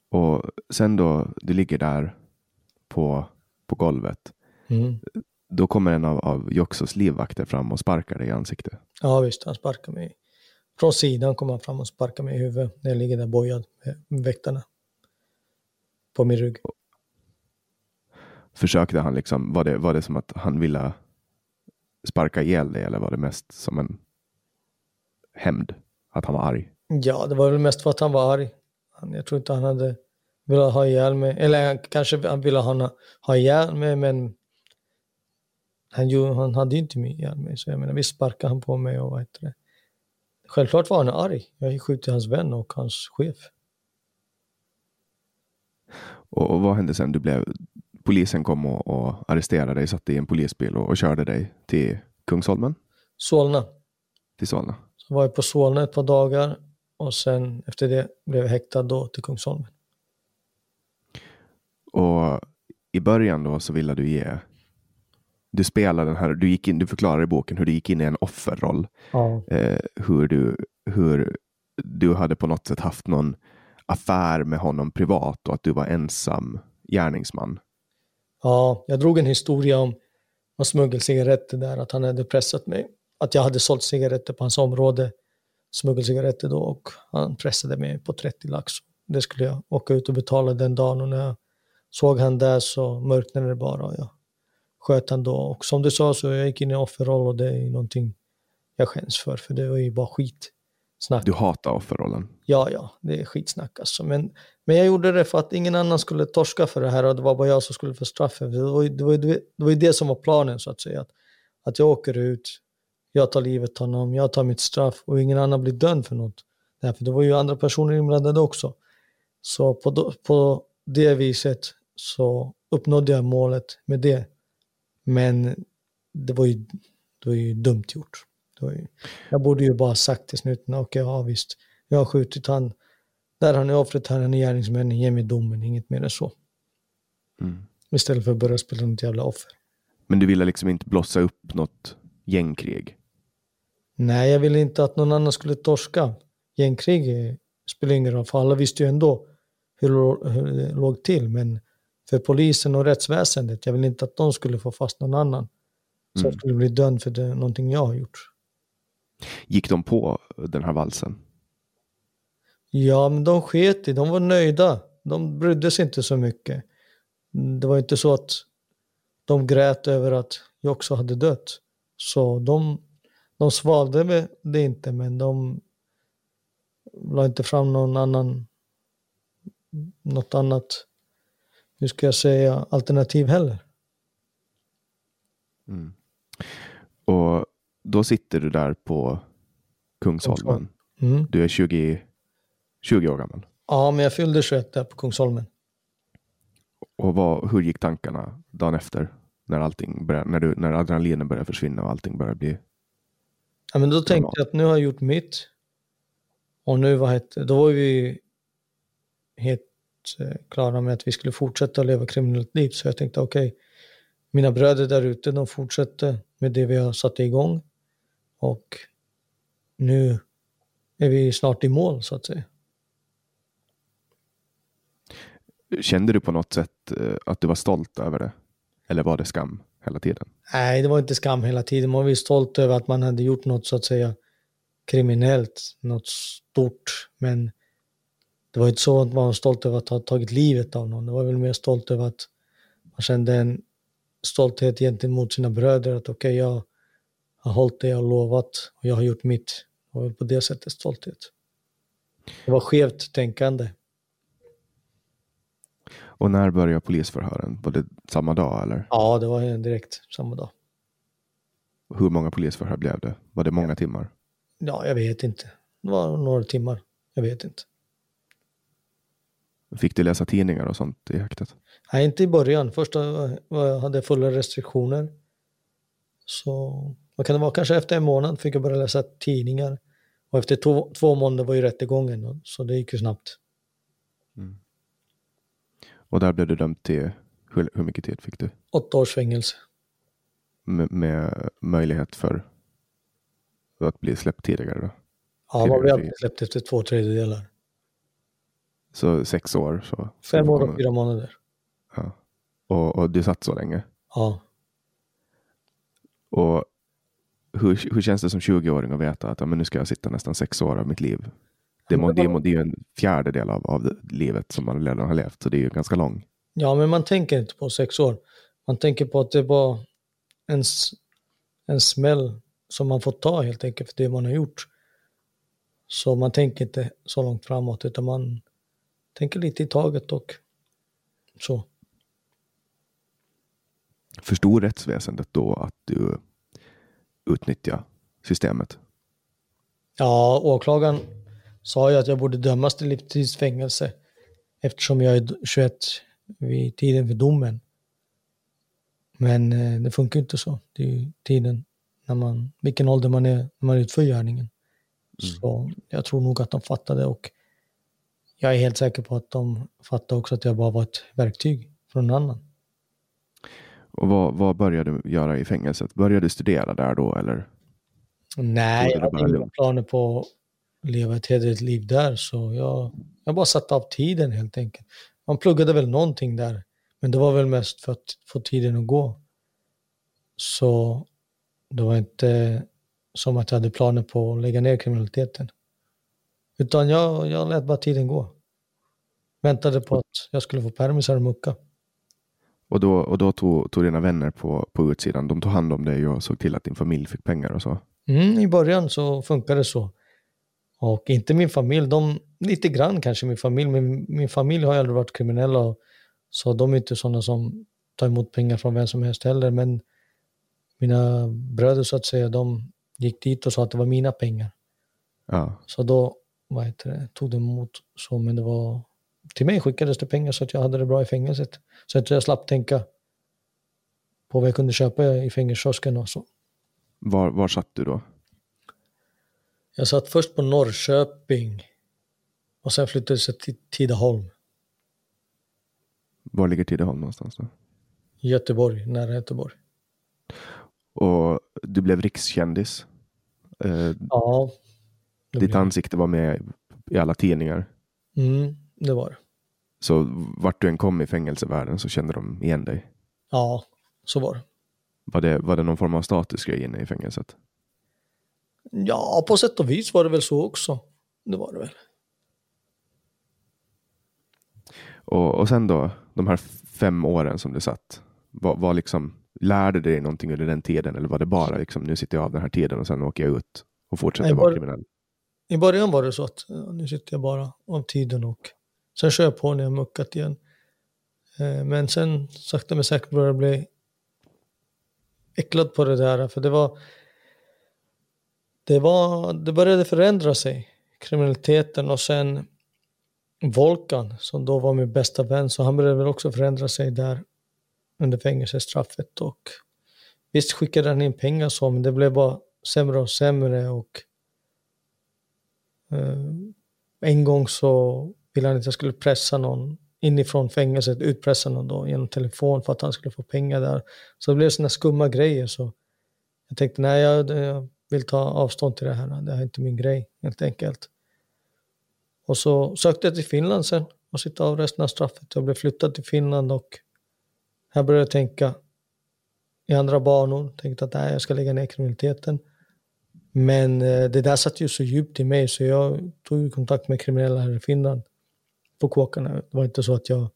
Speaker 1: Och sen då du ligger där på, på golvet.
Speaker 2: mm.
Speaker 1: Då kommer en av, av Joxos livvakter fram och sparkar dig i ansiktet.
Speaker 2: ja visst, han sparkade mig. Från sidan kom han fram och sparkade mig i huvudet när jag ligger där bojad med väktarna på min rygg.
Speaker 1: Försökte han liksom, var det, var det som att han ville sparka ihjäl dig eller var det mest som en hämnd? Att han var arg?
Speaker 2: Ja, det var väl mest för att han var arg. Jag tror inte han hade velat ha ihjäl mig. Eller kanske han ville ha, ha ihjäl mig, men han, ju, han hade ju inte mig ihjäl mig. Så jag menar, visst sparkade han på mig och vad heter det. Självklart var han arg. Jag ju skjutit hans vän och hans chef.
Speaker 1: Och, och vad hände sen? Du blev, polisen kom och, och arresterade dig, satte i en polisbil och, och körde dig till Kungsholmen?
Speaker 2: Solna.
Speaker 1: Till Solna?
Speaker 2: Så var jag på Solna ett par dagar och sen efter det blev jag häktad då till Kungsholmen.
Speaker 1: Och i början då så ville du ge du spelade den här, du, gick in, du förklarar i boken hur du gick in i en offerroll.
Speaker 2: Ja.
Speaker 1: Eh, hur, du, hur du hade på något sätt haft någon affär med honom privat och att du var ensam gärningsman.
Speaker 2: Ja, jag drog en historia om, om smuggelcigaretter där, att han hade pressat mig. Att jag hade sålt cigaretter på hans område, smuggelcigaretter då, och han pressade mig på 30 lax. Det skulle jag åka ut och betala den dagen och när jag såg han där så mörknade det bara och jag sköt han då. Och som du sa så jag gick in i offerroll och det är någonting jag skäms för, för det var ju bara skit. Snack.
Speaker 1: Du hatar offerrollen.
Speaker 2: Ja, ja, det är skitsnack alltså. Men, men jag gjorde det för att ingen annan skulle torska för det här och det var bara jag som skulle få straffet. Det var, ju- det, var, det var det som var planen så att säga. Att, att jag åker ut, jag tar livet av honom, jag tar mitt straff och ingen annan blir dömd för något. Därför det var ju andra personer inblandade också. Så på, på det viset så uppnådde jag målet med det. Men det var ju, det var ju dumt gjort. Ju, jag borde ju bara sagt till snuten, okej, ja visst, jag har skjutit han. Där han är offret, här han är gärningsmännen, ge mig domen, inget mer än så.
Speaker 1: Mm.
Speaker 2: Istället för att börja spela något jävla offer.
Speaker 1: Men du ville liksom inte blossa upp något gängkrig.
Speaker 2: Nej, jag ville inte att någon annan skulle torska. Gängkrig spelar ingen roll, för alla visste ju ändå hur, hur det låg till. Men för polisen och rättsväsendet. Jag vill inte att de skulle få fast någon annan som
Speaker 1: Mm.
Speaker 2: skulle bli dömd för det, någonting jag har gjort.
Speaker 1: Gick de på den här valsen?
Speaker 2: Ja, men de sket i, de var nöjda. De brydde sig inte så mycket. Det var inte så att de grät över att jag också hade dött. Så de, de svalde det inte, men de la inte fram någon annan, något annat, hur ska jag säga, alternativ heller.
Speaker 1: Mm. Och då sitter du där på Kungsholmen.
Speaker 2: Mm.
Speaker 1: Du är 20, 20 år gammal.
Speaker 2: Ja, men jag fyllde 21 där på Kungsholmen.
Speaker 1: Och vad, hur gick tankarna dagen efter? När, allting började, när, du, när adrenalinen började försvinna och allting började bli...
Speaker 2: Ja, men då tänkte jag att nu har jag gjort mitt. Och nu var det, då var vi helt eh, klara med att vi skulle fortsätta leva kriminellt liv. Så jag tänkte okej, mina bröder där ute, de fortsätter med det vi har satt igång. Och nu är vi snart i mål så att säga.
Speaker 1: Kände du på något sätt eh, att du var stolt över det? Eller var det skam hela tiden?
Speaker 2: Nej, det var inte skam hela tiden. Man var ju stolt över att man hade gjort något så att säga kriminellt, något stort. Men det var inte så att man var stolt över att ha tagit livet av någon. Det var väl mer stolt över att man kände en stolthet gentemot sina bröder. Att okej, jag har hållit det jag har lovat och jag har gjort mitt. Väl på det sättet stolthet. Det var skevt tänkande.
Speaker 1: Och när började polisförhören? Var det samma dag eller?
Speaker 2: Ja, det var direkt samma dag.
Speaker 1: Hur många polisförhör blev det? Var det många timmar?
Speaker 2: Ja, jag vet inte. Det var några timmar. Jag vet inte.
Speaker 1: Fick du läsa tidningar och sånt i häktet?
Speaker 2: Nej, inte i början. Först hade jag fulla restriktioner. Så vad kan det vara? Kanske efter en månad fick jag börja läsa tidningar. Och efter två, två månader var ju rättegången. Så det gick ju snabbt.
Speaker 1: Och där blev du dömd till, hur, hur mycket tid fick du?
Speaker 2: Åtta års fängelse.
Speaker 1: Med, med möjlighet för att bli släppt tidigare då?
Speaker 2: Ja, man
Speaker 1: fri.
Speaker 2: alltid släppt efter två tredjedelar.
Speaker 1: Så sex år? Så,
Speaker 2: Fem år och fyra månader.
Speaker 1: Ja. Och, och du satt så länge?
Speaker 2: Ja.
Speaker 1: Och hur, hur känns det som 20-åring att veta att ja, men nu ska jag sitta nästan sex år av mitt liv? Det, må, det, må, det är ju en fjärdedel av, av livet som man redan har levt, så det är ju ganska lång.
Speaker 2: ja, men man tänker inte på sex år. Man tänker på att det var en, en smäll som man får ta helt enkelt för det man har gjort. Så man tänker inte så långt framåt utan man tänker lite i taget och så.
Speaker 1: Förstod rättsväsendet då att du utnyttjar systemet?
Speaker 2: Ja, åklagaren sa ju att jag borde dömas till livstidsfängelse eftersom jag är d- 21 vid tiden för domen. Men eh, det funkar ju inte så. Det är ju tiden när man, vilken ålder man är när man utför gärningen. Så jag tror nog att de fattade och jag är helt säker på att de fattade också att jag bara var ett verktyg från någon annan.
Speaker 1: Och vad, vad började du göra i fängelset? Började du studera där då eller?
Speaker 2: Nej, jag hade inga planer på att leva ett hederligt liv där, så jag, jag bara satte av tiden helt enkelt. Man pluggade väl någonting där, men det var väl mest för att få tiden att gå. Så det var inte som att jag hade planer på att lägga ner kriminaliteten. Utan jag, jag lät bara tiden gå. Väntade på att jag skulle få permisar och mucka.
Speaker 1: Och då, och då tog, tog dina vänner på, på utsidan, de tog hand om dig och såg till att din familj fick pengar och så?
Speaker 2: Mm, I början så funkade det så. Och inte min familj, de, lite grann kanske min familj, men min familj har ju aldrig varit kriminella. och- Så de är inte sådana som tar emot pengar från vem som helst heller. Men mina bröder så att säga, de gick dit och sa att det var mina pengar.
Speaker 1: Ja.
Speaker 2: Så då vad heter det, tog de emot så, men det var till mig skickades det pengar så att jag hade det bra i fängelset. Så att jag slapp tänka på vad jag kunde köpa i fängelsekiosken och så.
Speaker 1: Var, var satt du då?
Speaker 2: Jag satt först på Norrköping och sen flyttades jag till Tidaholm,
Speaker 1: Var ligger Tidaholm någonstans då?
Speaker 2: Göteborg, nära Göteborg.
Speaker 1: Och du blev rikskändis. Eh,
Speaker 2: Ja, det,
Speaker 1: ditt ansikte var med i alla tidningar.
Speaker 2: mm, det var det.
Speaker 1: Så vart du än kom i fängelsevärlden så kände de igen dig?
Speaker 2: Ja, så var det.
Speaker 1: Var det, var det någon form av statusgrej inne i fängelset?
Speaker 2: Ja, på sätt och vis var det väl så också. Det var det väl.
Speaker 1: Och, och sen då, de här fem åren som du satt, var, var liksom, lärde dig någonting under den tiden eller var det bara liksom, nu sitter jag av den här tiden och sen åker jag ut och fortsätter
Speaker 2: Nej,
Speaker 1: vara kriminell?
Speaker 2: I början var det så att nu sitter jag bara av tiden och sen kör jag på när jag muckat igen. Eh, men sen sakta men säkert började jag bli äcklad på det där. För det var, det var, det började förändra sig, kriminaliteten och sen Volkan som då var min bästa vän så han började väl också förändra sig där under fängelsestraffet och visst skickade han in pengar så men det blev bara sämre och sämre och Eh, en gång så ville han att jag skulle pressa någon inifrån fängelset, utpressa någon då genom telefon för att han skulle få pengar där. Så det blev sådana skumma grejer så jag tänkte nej jag, jag vill ta avstånd till det här, det här är inte min grej helt enkelt. Och så sökte jag till Finland sen och sitta av resten av straffet. Jag blev flyttad till Finland och här började jag tänka i andra banor. Tänkte att nej, jag ska lägga ner kriminaliteten. Men eh, det där satt ju så djupt i mig så jag tog kontakt med kriminella här i Finland på kåkarna. Det var inte så att jag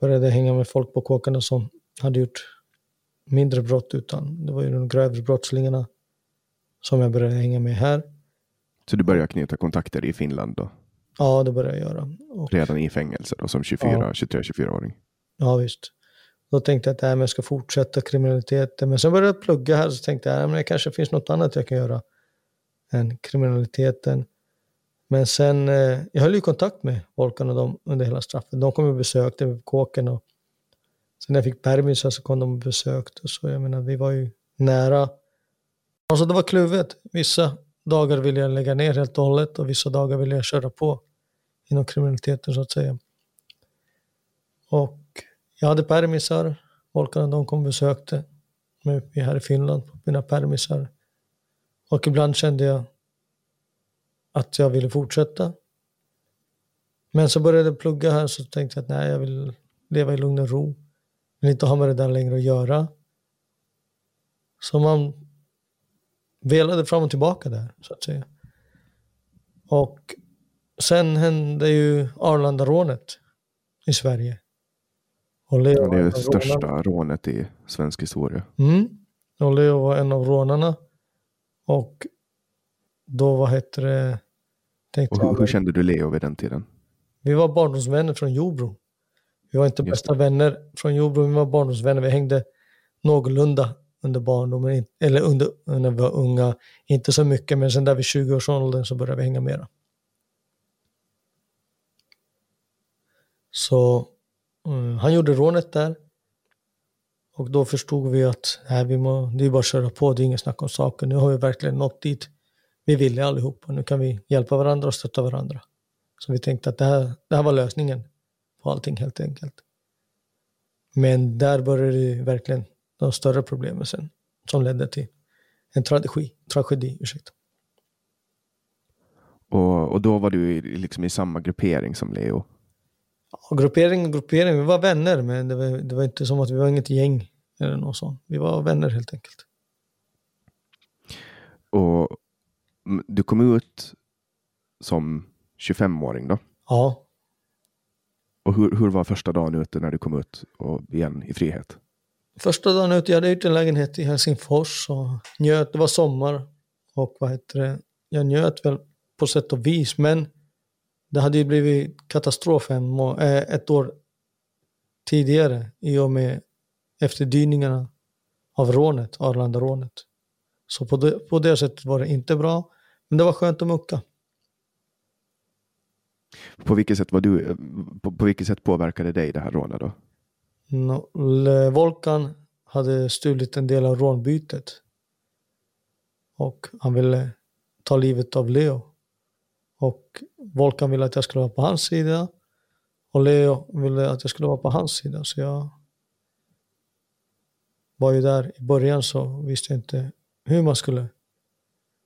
Speaker 2: började hänga med folk på kåkarna som hade gjort mindre brott utan det var ju de grövre brottslingarna som jag började hänga med här.
Speaker 1: Så du började knyta kontakter i Finland då?
Speaker 2: Ja, det började jag göra. Och,
Speaker 1: Redan i fängelse då, som 24,
Speaker 2: Ja.
Speaker 1: 23-24-åring?
Speaker 2: ja, visst. Då tänkte jag att nej, men jag ska fortsätta kriminaliteten. Men sen började jag plugga här så tänkte jag att det kanske finns något annat jag kan göra än kriminaliteten. Men sen, eh, jag höll ju kontakt med Volkan och dem under hela straffet. De kom och besökte mig på kåken och sen när jag fick permisar så kom de och besökte. Så jag menar, vi var ju nära. Alltså det var kluvet. Vissa dagar ville jag lägga ner helt och hållet och vissa dagar ville jag köra på inom kriminaliteten så att säga. Och jag hade permisar. Volkan och de kom och besökte mig här i Finland på mina permisar. Och ibland kände jag att jag ville fortsätta. Men så började jag plugga här så tänkte jag att nej, jag vill leva i lugn och ro. Jag vill inte ha med det där längre att göra. Så man velade fram och tillbaka där, så att säga. Och sen hände ju Arlandarånet i Sverige. Och Leo
Speaker 1: Ja, det är det
Speaker 2: av rånarna.
Speaker 1: största rånet i svensk historia.
Speaker 2: Mm. Och Leo var en av rånarna. Och då, vad heter det, tänkte
Speaker 1: Och hur, hur kände du Leo vid den tiden?
Speaker 2: vi var barndomsvänner från Jordbro. Vi var inte bästa vänner från Jordbro, vi var barndomsvänner. Vi hängde någorlunda under barndomen, eller under, när vi var unga. Inte så mycket, men sen där vid 20-årsåldern så började vi hänga mera. Så Eh, han gjorde rånet där. Och då förstod vi att nej, vi må, det är bara att köra på, det är inget snack om saker. Nu har vi verkligen nått dit vi ville allihopa. Nu kan vi hjälpa varandra och stötta varandra. Så vi tänkte att det här, det här var lösningen på allting helt enkelt. Men där började det verkligen de större problemen sen som ledde till en tragedi. tragedi ursäkta.
Speaker 1: Och, och då var du liksom i samma gruppering som Leo.
Speaker 2: Och gruppering och gruppering, vi var vänner men det var, det var inte som att vi var inget gäng eller något sånt. Vi var vänner helt enkelt.
Speaker 1: Och mm, du kom ut som 25-åring då.
Speaker 2: Ja,
Speaker 1: Och hur, hur var första dagen ute när du kom ut och igen i frihet?
Speaker 2: Första dagen ute, jag hade hyrt en lägenhet i Helsingfors och njöt, det var sommar och vad heter det, jag njöt väl på sätt och vis men det hade ju blivit katastrof eh, ett år tidigare i och med efterdyningarna av rånet, Arlandarånet. Så på det, på det sättet var det inte bra, men det var skönt att mucka.
Speaker 1: På vilket sätt, var du, på, på vilket sätt påverkade dig det här rånet då?
Speaker 2: No, Le- Volkan hade stulit en del av rånbytet. Och han ville ta livet av Leo. Och Volkan ville att jag skulle vara på hans sida. Och Leo ville att jag skulle vara på hans sida. Så jag var ju där i början så visste jag inte hur man skulle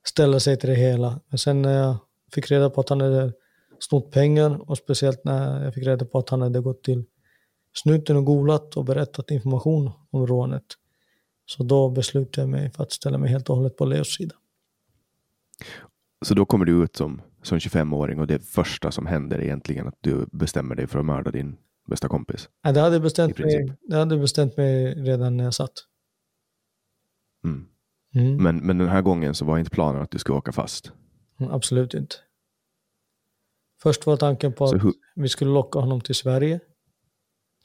Speaker 2: ställa sig till det hela. Men sen när jag fick reda på att han hade snott pengar och speciellt när jag fick reda på att han hade gått till snuten och golat och berättat information om rånet. Så då beslutade jag mig för att ställa mig helt och hållet på Leos sida.
Speaker 1: Så då kommer du ut som, som 25-åring och det första som händer är egentligen att du bestämmer dig för att mörda din bästa kompis?
Speaker 2: Ja, det, hade bestämt mig, det hade bestämt mig redan när jag satt.
Speaker 1: Mm. Mm. Men, men den här gången så var inte planen att du skulle åka fast?
Speaker 2: Mm, absolut inte. Först var tanken på att vi skulle locka honom till Sverige,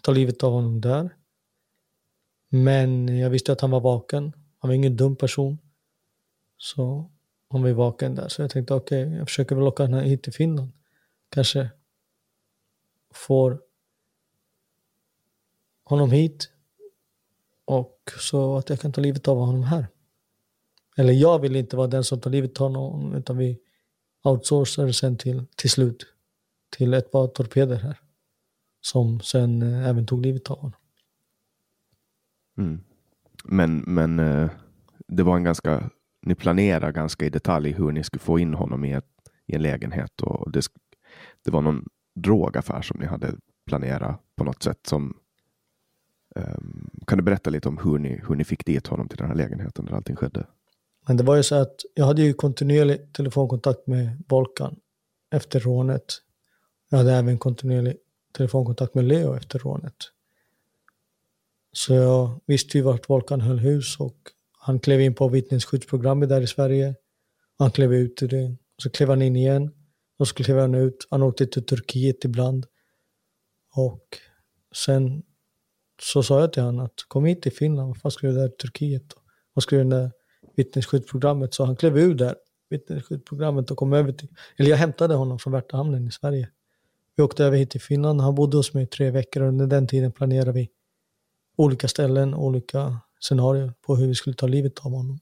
Speaker 2: ta livet av honom där. Men jag visste att han var vaken. Han var ingen dum person. Så han var vaken där. Så jag tänkte okej, okay, jag försöker väl locka honom hit till Finland. Kanske får honom hit och så att jag kan ta livet av honom här. Eller jag vill inte vara den som tar livet av honom utan vi outsourcar det sen till, till slut till ett par torpeder här. Som sen eh, även tog livet av honom.
Speaker 1: Mm. Men, men eh, det var en ganska, ni planerade ganska i detalj hur ni skulle få in honom i, ett, i en lägenhet och det, det var någon drogaffär som ni hade planerat på något sätt som um, kan du berätta lite om hur ni, hur ni fick dit honom till den här lägenheten där allting skedde?
Speaker 2: Men det var ju så att jag hade ju kontinuerlig telefonkontakt med Volkan efter rånet. Jag hade även kontinuerlig telefonkontakt med Leo efter rånet. Så jag visste ju vart Volkan höll hus och han klev in på vittnesskyddsprogrammet där i Sverige. Han klev ut ur det. Så klev han in igen. Och så klev han ut. Han åkte till Turkiet ibland. Och sen så sa jag till honom att kom hit till Finland. Vad fan ska du där i Turkiet? Vad ska du där vittnesskyddsprogrammet? Så han klev ur där, vittnesskyddsprogrammet och kom över till, eller jag hämtade honom från Värtahamnen i Sverige. Vi åkte över hit till Finland. Han bodde hos mig i tre veckor och under den tiden planerade vi olika ställen, olika scenarier på hur vi skulle ta livet av honom.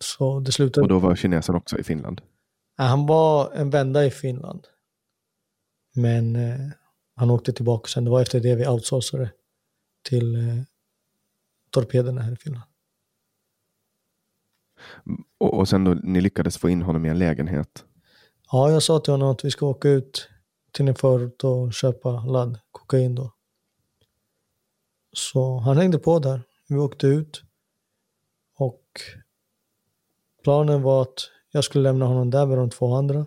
Speaker 2: Så det slutade...
Speaker 1: Och då var kinesen också i Finland?
Speaker 2: Han var en vända i Finland. Men eh, han åkte tillbaka sen. Det var efter det vi outsourcade till eh, torpederna här i Finland.
Speaker 1: Och, och sen då ni lyckades få in honom i en lägenhet?
Speaker 2: Ja, jag sa till honom att vi ska åka ut till en förort och köpa ladd kokain då. Så han hängde på där. Vi åkte ut. Och planen var att jag skulle lämna honom där med de två andra.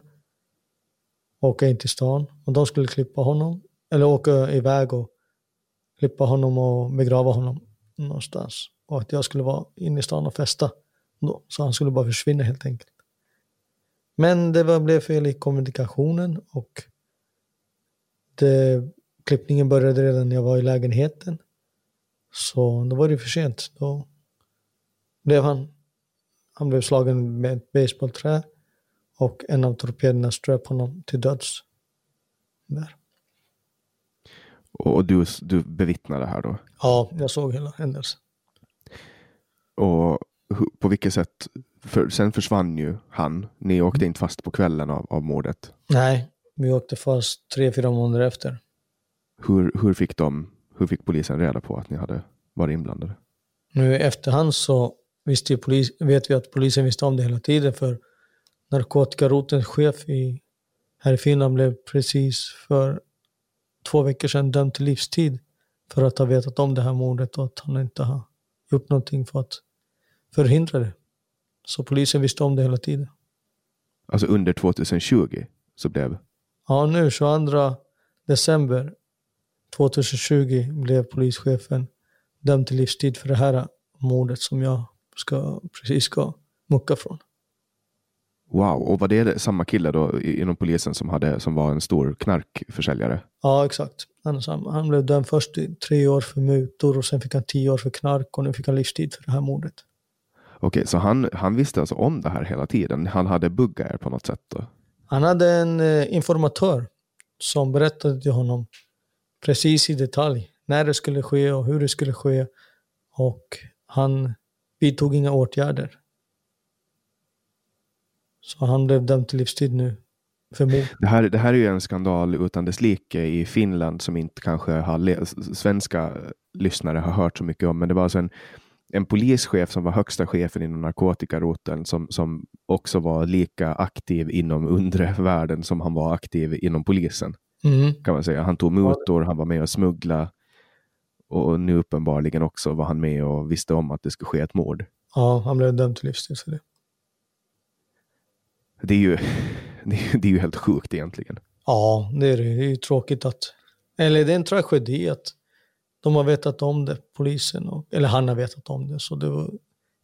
Speaker 2: Åka in till stan. Och de skulle klippa honom. Eller åka iväg och klippa honom och begrava honom någonstans. Och att jag skulle vara inne i stan och festa. Då. Så han skulle bara försvinna helt enkelt. Men det var, blev fel i kommunikationen och det, klippningen började redan när jag var i lägenheten. Så då var det för sent. Då blev han, han blev slagen med ett basebollträ och en av torpederna ströp honom till döds. Där.
Speaker 1: Och du, du bevittnade det här då?
Speaker 2: Ja, jag såg hela händelsen.
Speaker 1: Och på vilket sätt? För, sen försvann ju han. Ni åkte inte fast på kvällen av, av mordet?
Speaker 2: Nej, vi åkte fast tre, fyra månader efter.
Speaker 1: Hur, hur, fick de, hur fick polisen reda på att ni hade varit inblandade?
Speaker 2: Nu i efterhand så visste polis, vet vi att polisen visste om det hela tiden för narkotikarotens chef i, här i Finland blev precis för två veckor sedan dömd till livstid för att ha vetat om det här mordet och att han inte har gjort någonting för att förhindra det. Så polisen visste om det hela tiden.
Speaker 1: Alltså under 2020 så blev?
Speaker 2: Ja, nu 22 december 2020 blev polischefen dömd till livstid för det här mordet som jag ska, precis ska mucka från.
Speaker 1: Wow, och var det samma kille då inom polisen som, hade, som var en stor knarkförsäljare?
Speaker 2: Ja, exakt. Han, han blev dömd först i tre år för mutor och sen fick han tio år för knark och nu fick han livstid för det här mordet.
Speaker 1: Okej, så han, han visste alltså om det här hela tiden? Han hade buggat er på något sätt? Då?
Speaker 2: Han hade en eh, informatör som berättade till honom precis i detalj när det skulle ske och hur det skulle ske. Och han vidtog inga åtgärder. Så han blev dömd till livstid nu.
Speaker 1: Det, här, det här är ju en skandal utan dess like i Finland som inte kanske har svenska lyssnare har hört så mycket om. Men det var alltså en, en polischef som var högsta chefen inom narkotikaroteln som, som också var lika aktiv inom undre världen som han var aktiv inom polisen.
Speaker 2: Mm.
Speaker 1: kan man säga. Han tog mutor, han var med och smuggla och nu uppenbarligen också var han med och visste om att det skulle ske ett mord.
Speaker 2: Ja, han blev dömd till livstids för det.
Speaker 1: Det är ju, det är, det är ju helt sjukt egentligen.
Speaker 2: Ja, det är det. Det är ju tråkigt att... Eller det är en tragedi att de har vetat om det, polisen. Och, eller han har vetat om det. Så det var,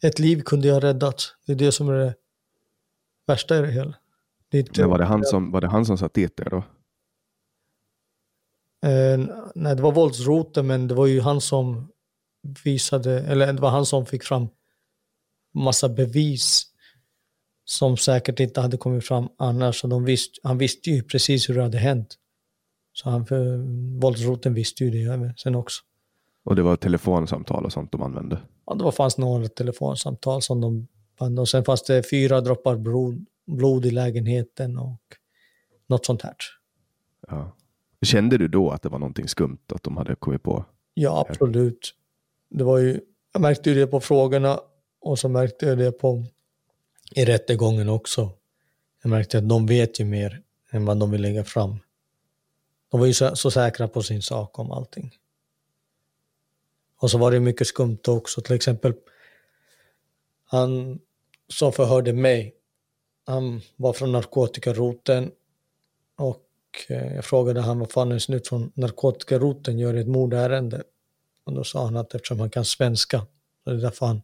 Speaker 2: ett liv kunde jag räddat. Det är det som är det värsta i det hela. Det är inte-
Speaker 1: Men var det han som, var det han som satt dit där då?
Speaker 2: Eh, nej, det var våldsroten, men det var ju han som visade, eller det var han som fick fram massa bevis som säkert inte hade kommit fram annars. Så de visst, han visste ju precis hur det hade hänt. Så han, för, våldsroten visste ju det även sen också.
Speaker 1: Och det var telefonsamtal och sånt de använde.
Speaker 2: Ja, det var, fanns några telefonsamtal som de band och sen fanns det fyra droppar blod, blod i lägenheten och något sånt här.
Speaker 1: Ja. Kände du då att det var någonting skumt att de hade kommit på?
Speaker 2: Ja, absolut. Det var ju, jag märkte ju det på frågorna och så märkte jag det på i rättegången också. Jag märkte att de vet ju mer än vad de vill lägga fram. De var ju så, så säkra på sin sak om allting. Och så var det mycket skumt också. Till exempel, han som förhörde mig, han var från narkotikaroten och jag frågade han vad fan en snut från narkotikaroten gör i ett mordärende. Och då sa han att eftersom han kan svenska, så är det därför han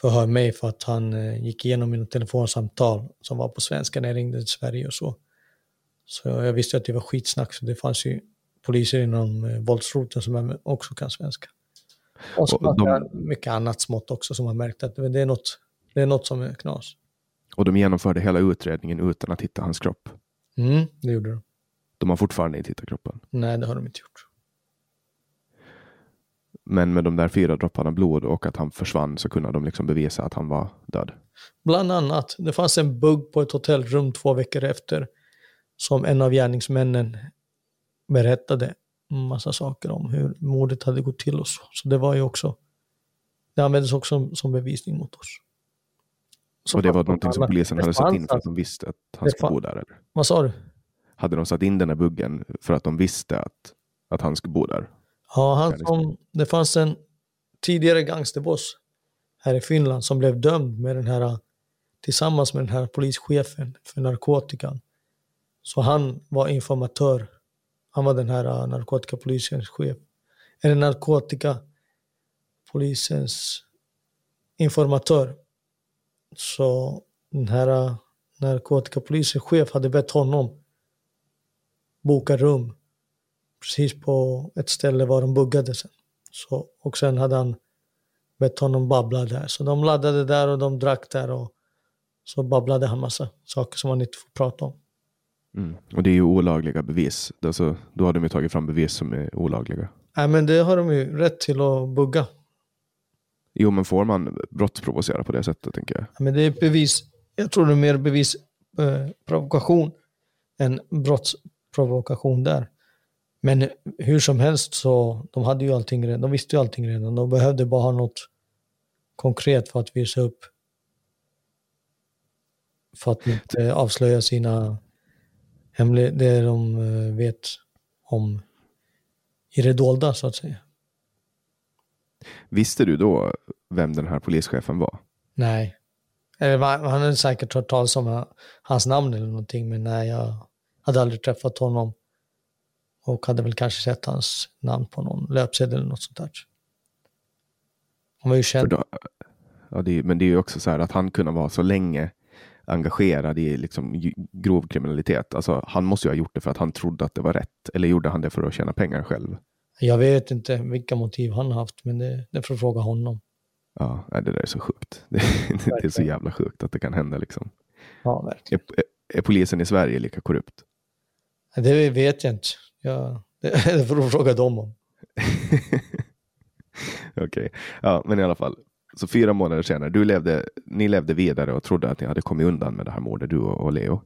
Speaker 2: förhör mig för att han eh, gick igenom mina telefonsamtal som var på svenska när jag ringde till Sverige och så. Så jag visste att det var skitsnack, så det fanns ju poliser inom eh, våldsroten som också kan svenska. Och så
Speaker 1: Och de-
Speaker 2: mycket annat smått också som har märkt att det är något, det är något som är knas.
Speaker 1: Och de genomförde hela utredningen utan att hitta hans kropp.
Speaker 2: Mm, det gjorde de.
Speaker 1: De har fortfarande inte hittat kroppen.
Speaker 2: Nej, det har de inte gjort.
Speaker 1: Men med de där fyra dropparna blod och att han försvann så kunde de liksom bevisa att han var död.
Speaker 2: Bland annat, det fanns en bugg på ett hotellrum två veckor efter som en av gärningsmännen berättade en massa saker om hur mordet hade gått till och så. Så det var ju också, det användes också som, som bevisning mot oss.
Speaker 1: Och det var någonting som polisen hade satt in för att
Speaker 2: alltså-
Speaker 1: de visste att han skulle bo där? Eller?
Speaker 2: Vad sa du?
Speaker 1: Hade de satt in den här buggen för att de visste att, att han skulle bo där?
Speaker 2: Ja, han som, det fanns en tidigare gangsterboss här i Finland som blev dömd med den här, tillsammans med den här polischefen för narkotikan. Så han var informatör. Han var den här uh, narkotikapolisens chef. Eller narkotikapolisens informatör. Så den här uh, narkotikapolisens chef hade bett honom boka rum precis på ett ställe var de buggade sen. Så, och sen hade han bett honom babbla där. Så de laddade där och de drack där och så babblade han massa saker som man inte får prata om.
Speaker 1: Mm. Och det är ju olagliga bevis. Alltså, då har de ju tagit fram bevis som är olagliga.
Speaker 2: Nej men det har de ju rätt till att bugga.
Speaker 1: Jo, men får man brottsprovocera på det sättet, tänker jag.
Speaker 2: Men det är bevis, jag tror det är mer bevisprovokation eh, än brottsprovokation där. Men hur som helst så, de hade ju allting redan, de visste ju allting redan. De behövde bara ha något konkret för att visa upp. För att inte avslöja sina hemligheter, det de eh, vet om i det dolda så att säga.
Speaker 1: Visste du då vem den här polischefen var?
Speaker 2: Nej. Han hade säkert hört talas om ha- hans namn eller någonting, men nej, jag hade aldrig träffat honom. Och hade väl kanske sett hans namn på någon löpsedel eller något sånt där. Han var ju känd.
Speaker 1: då, ja, det är, men det är ju också så här att han kunde vara så länge engagerad i liksom grov kriminalitet. Alltså, han måste ju ha gjort det för att han trodde att det var rätt. Eller gjorde han det för att tjäna pengar själv?
Speaker 2: Jag vet inte vilka motiv han har haft, men det, det får fråga honom.
Speaker 1: Ja, det där är så sjukt. Det, det är så jävla sjukt att det kan hända. Liksom.
Speaker 2: Ja, verkligen.
Speaker 1: Är, är, är polisen i Sverige lika korrupt?
Speaker 2: Det vet jag inte. Jag, det, det får du fråga dem om.
Speaker 1: Okej, ja, men i alla fall. Så fyra månader senare, du levde, ni levde vidare och trodde att ni hade kommit undan med det här mordet, du och, och Leo.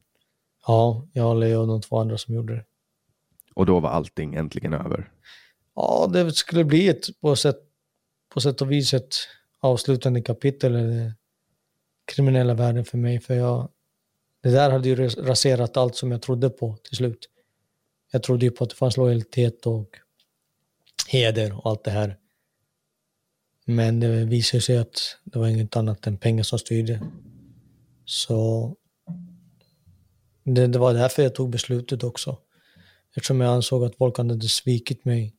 Speaker 2: Ja, jag och Leo och de två andra som gjorde det.
Speaker 1: Och då var allting äntligen över.
Speaker 2: Ja, det skulle bli ett på, sätt, på sätt och vis ett avslutande kapitel i den kriminella världen för mig. För jag, det där hade ju raserat allt som jag trodde på till slut. Jag trodde ju på att det fanns lojalitet och heder och allt det här. Men det visade sig att det var inget annat än pengar som styrde. Så det, det var därför jag tog beslutet också. Eftersom jag ansåg att folk hade svikit mig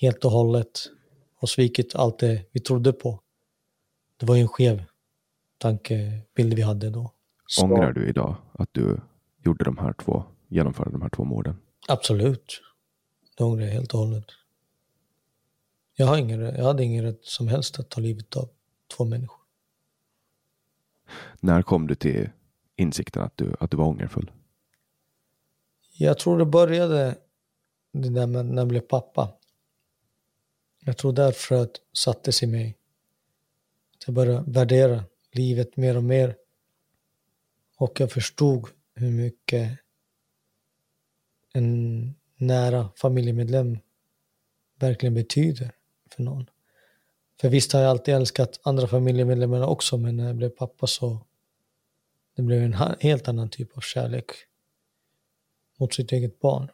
Speaker 2: helt och hållet och svikit allt det vi trodde på. Det var ju en skev tankebild vi hade då.
Speaker 1: Så. Ångrar du idag att du gjorde de här två, genomförde de här två morden?
Speaker 2: Absolut. Det ångrar jag helt och hållet. Jag, har ingen, jag hade ingen rätt som helst att ta livet av två människor.
Speaker 1: När kom du till insikten att du, att du var ångerfull?
Speaker 2: Jag tror det började det där med när jag blev pappa. Jag tror där fröet sattes i mig. Jag började värdera livet mer och mer. Och jag förstod hur mycket en nära familjemedlem verkligen betyder för någon. För visst har jag alltid älskat andra familjemedlemmar också, men när jag blev pappa så det blev en helt annan typ av kärlek mot sitt eget barn.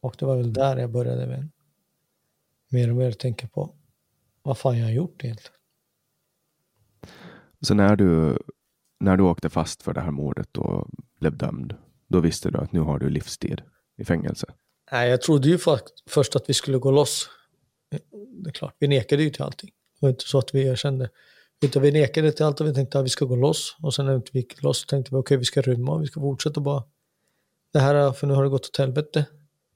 Speaker 2: Och det var väl där jag började med, mer och mer tänka på vad fan jag har gjort egentligen.
Speaker 1: Så när du, när du åkte fast för det här mordet och blev dömd, då visste du att nu har du livstid i fängelse?
Speaker 2: Nej, jag trodde ju först att vi skulle gå loss. Det är klart, vi nekade ju till allting. Det var inte så att vi erkände. Utan vi nekade till allt och vi tänkte att vi ska gå loss. Och sen när vi inte gick loss tänkte vi okej, okay, vi ska rymma och vi ska fortsätta bara. Det här, för nu har det gått åt helvete.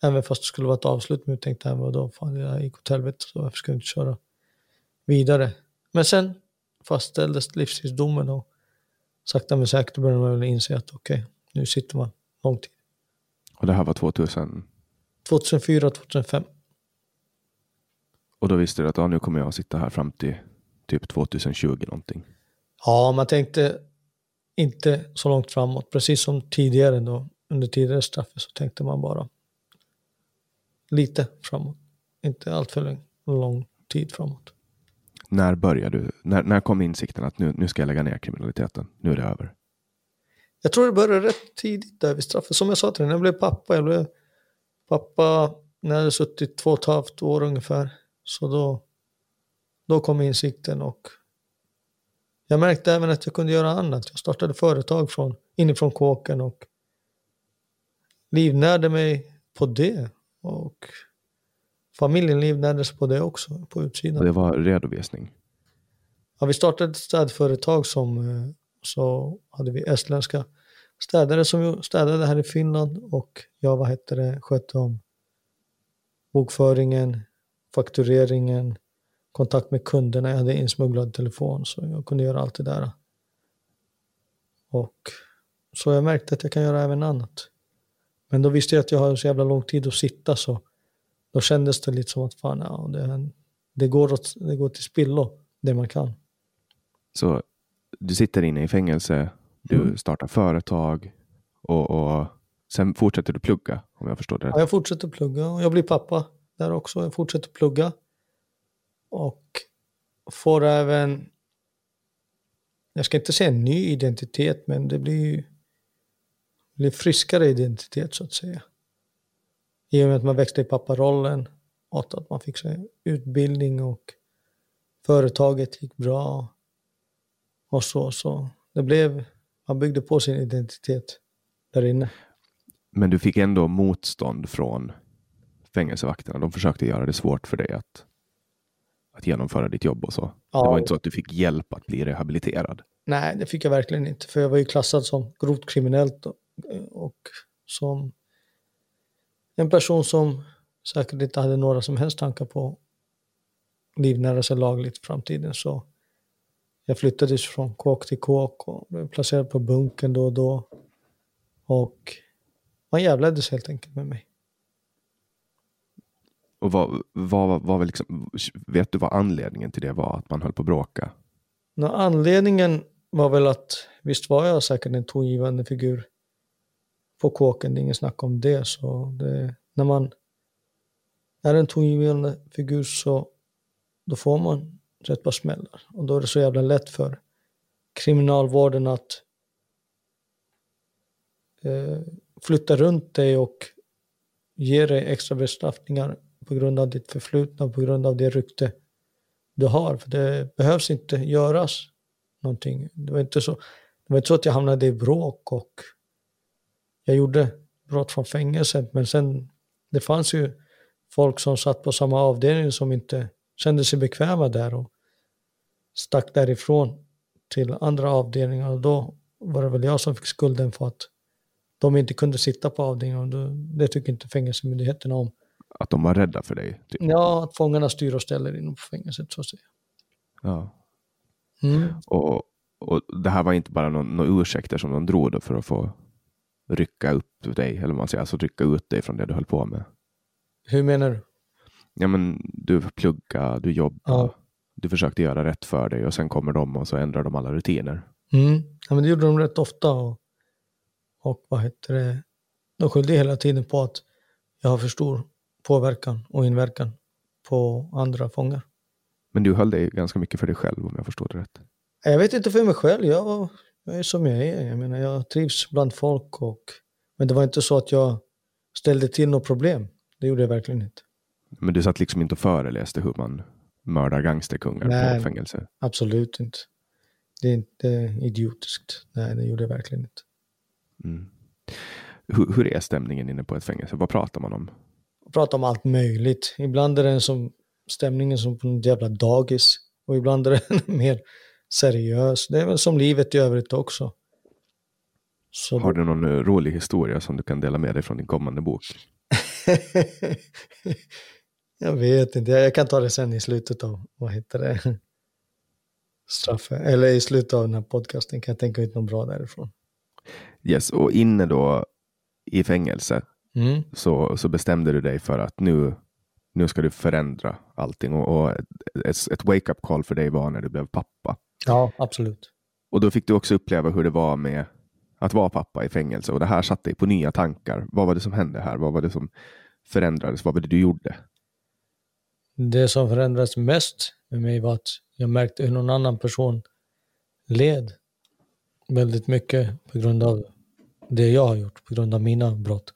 Speaker 2: Även fast det skulle vara ett avslut. Men vi tänkte, vadå, fan här gick åt helvete. Så varför ska vi inte köra vidare? Men sen fastställdes livstidsdomen och sakta men säkert började man väl inse att okej, okay, nu sitter man lång tid.
Speaker 1: Och det här var 2000?
Speaker 2: 2004, 2005.
Speaker 1: Och då visste du att ja, nu kommer jag att sitta här fram till typ 2020 någonting?
Speaker 2: Ja, man tänkte inte så långt framåt. Precis som tidigare då, under tidigare straffet så tänkte man bara lite framåt. Inte allt för lång tid framåt.
Speaker 1: När började du? När, när kom insikten att nu, nu ska jag lägga ner kriminaliteten? Nu är det över?
Speaker 2: Jag tror det började rätt tidigt där vid straffet. Som jag sa till dig, när jag blev pappa. Jag blev pappa när jag hade suttit två och ett halvt år ungefär. Så då, då kom insikten och jag märkte även att jag kunde göra annat. Jag startade företag från, inifrån kåken och livnärde mig på det. Och familjen livnärde sig på det också, på utsidan.
Speaker 1: Det var redovisning?
Speaker 2: Ja, vi startade ett städföretag som eh, så hade vi estländska städare som städade här i Finland och jag vad hette det, skötte om bokföringen, faktureringen, kontakt med kunderna. Jag hade insmugglad telefon så jag kunde göra allt det där. Och så jag märkte att jag kan göra även annat. Men då visste jag att jag har så jävla lång tid att sitta så då kändes det lite som att fan, ja, det, det, går, åt, det går till spillo, det man kan.
Speaker 1: Så du sitter inne i fängelse, du mm. startar företag och, och sen fortsätter du plugga om jag förstår det rätt?
Speaker 2: Ja, jag fortsätter plugga och jag blir pappa där också. Jag fortsätter plugga och får även, jag ska inte säga en ny identitet, men det blir, blir friskare identitet så att säga. I och med att man växte i papparollen och att man fick sig utbildning och företaget gick bra och så. så. Det blev, man byggde på sin identitet där inne.
Speaker 1: Men du fick ändå motstånd från fängelsevakterna. De försökte göra det svårt för dig att, att genomföra ditt jobb och så. Ja. Det var inte så att du fick hjälp att bli rehabiliterad.
Speaker 2: Nej, det fick jag verkligen inte. För jag var ju klassad som grovt kriminellt och, och som en person som säkert inte hade några som helst tankar på livnära sig lagligt i framtiden. Så jag flyttades från kåk till kåk och blev placerad på bunken då och då. Och man jävlades helt enkelt med mig.
Speaker 1: Och vad, vad, vad liksom, vet du vad anledningen till det var? Att man höll på att bråka?
Speaker 2: No, anledningen var väl att visst var jag säkert en tongivande figur på kåken, det är inget snack om det. Så det, när man är en tongivande figur så då får man rätt par smällar. Och då är det så jävla lätt för kriminalvården att eh, flytta runt dig och ge dig extra bestraffningar på grund av ditt förflutna, på grund av det rykte du har. För det behövs inte göras någonting. Det var inte så, det var inte så att jag hamnade i bråk och jag gjorde brott från fängelset, men sen det fanns ju folk som satt på samma avdelning som inte kände sig bekväma där och stack därifrån till andra avdelningar och då var det väl jag som fick skulden för att de inte kunde sitta på avdelningen och det tycker inte fängelsemyndigheterna om.
Speaker 1: Att de var rädda för dig?
Speaker 2: Typ. Ja, att fångarna styr och ställer inom fängelset så att säga.
Speaker 1: Ja. Mm. Och, och det här var inte bara någon, någon ursäkter som de drog då för att få rycka upp dig, eller man säger, alltså rycka ut dig från det du höll på med.
Speaker 2: Hur menar du?
Speaker 1: Ja, men du pluggade, du jobbade, ja. du försökte göra rätt för dig och sen kommer de och så ändrar de alla rutiner.
Speaker 2: Mm. Ja, men det gjorde de rätt ofta. Och, och vad heter det? De skyllde hela tiden på att jag har för stor påverkan och inverkan på andra fångar.
Speaker 1: Men du höll dig ganska mycket för dig själv om jag förstår det rätt?
Speaker 2: Jag vet inte för mig själv. Jag, jag är som jag är. Jag menar, jag trivs bland folk. Och, men det var inte så att jag ställde till något problem. Det gjorde jag verkligen inte.
Speaker 1: Men du satt liksom inte och föreläste hur man mördar gangsterkungar Nej, på fängelse?
Speaker 2: absolut inte. Det är inte idiotiskt. Nej, det gjorde jag verkligen inte.
Speaker 1: Mm. Hur, hur, är stämningen inne på ett fängelse? Vad pratar man om?
Speaker 2: Man pratar om allt möjligt. Ibland är det som stämningen som på en jävla dagis. Och ibland är det mer seriös. Det är väl som livet i övrigt också.
Speaker 1: Så Har du någon eh, rolig historia som du kan dela med dig från din kommande bok?
Speaker 2: jag vet inte, jag kan ta det sen i slutet av, vad heter det, straffet, eller i slutet av den här podcasten kan jag tänka ut något bra därifrån.
Speaker 1: Yes, och inne då i fängelse mm. så, så bestämde du dig för att nu, nu ska du förändra allting och, och ett, ett wake-up call för dig var när du blev pappa.
Speaker 2: Ja, absolut.
Speaker 1: Och då fick du också uppleva hur det var med att vara pappa i fängelse och det här satte dig på nya tankar. Vad var det som hände här? Vad var det som förändrades? Vad var det du gjorde?
Speaker 2: Det som förändrades mest med mig var att jag märkte hur någon annan person led väldigt mycket på grund av det jag har gjort, på grund av mina brott.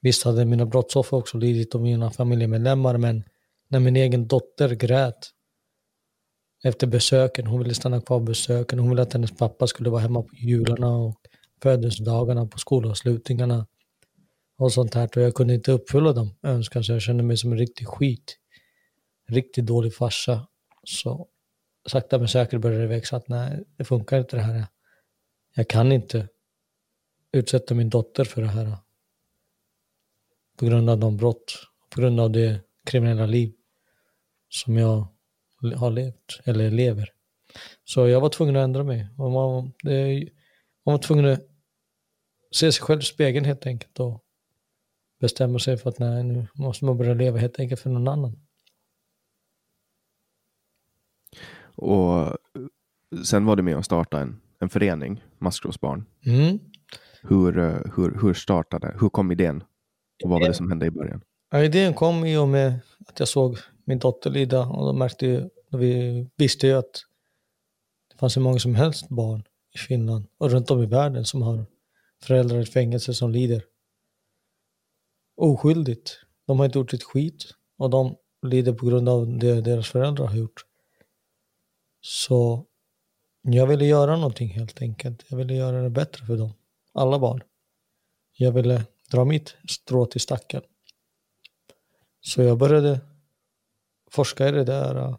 Speaker 2: Visst hade mina brottsoffer också lidit och mina familjemedlemmar, men när min egen dotter grät efter besöken, hon ville stanna kvar på besöken, hon ville att hennes pappa skulle vara hemma på jularna och födelsedagarna, på skolavslutningarna och sånt här. Och jag kunde inte uppfylla de önskan så jag kände mig som en riktig skit. Riktigt dålig farsa. Så sakta men säkert började det växa att nej, det funkar inte det här. Jag kan inte utsätta min dotter för det här. På grund av de brott, på grund av det kriminella liv som jag har levt, eller lever. Så jag var tvungen att ändra mig. Och man, det, man var tvungen att se sig själv i spegeln helt enkelt och bestämma sig för att nej, nu måste man börja leva helt enkelt för någon annan.
Speaker 1: Och sen var du med och startade en, en förening, Maskrosbarn.
Speaker 2: Mm.
Speaker 1: Hur, hur, hur startade, hur kom idén? Och vad var det som hände i början?
Speaker 2: Ja, idén kom i och med att jag såg min dotter lida och då märkte ju, vi visste ju att det fanns hur många som helst barn i Finland och runt om i världen som har föräldrar i fängelse som lider oskyldigt. De har inte gjort ett skit och de lider på grund av det deras föräldrar har gjort. Så jag ville göra någonting helt enkelt. Jag ville göra det bättre för dem. Alla barn. Jag ville dra mitt strå till stacken. Så jag började forska i det där eh,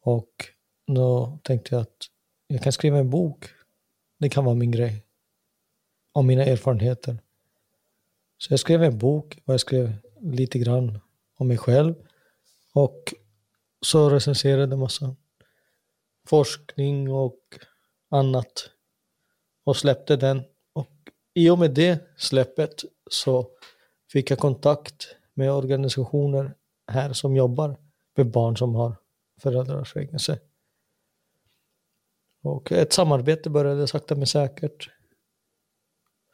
Speaker 2: och då tänkte jag att jag kan skriva en bok. Det kan vara min grej om mina erfarenheter. Så jag skrev en bok och jag skrev lite grann om mig själv. Och så recenserade jag massa forskning och annat. Och släppte den. Och i och med det släppet så fick jag kontakt med organisationer här som jobbar med barn som har föräldrafängelse. Och ett samarbete började sakta men säkert.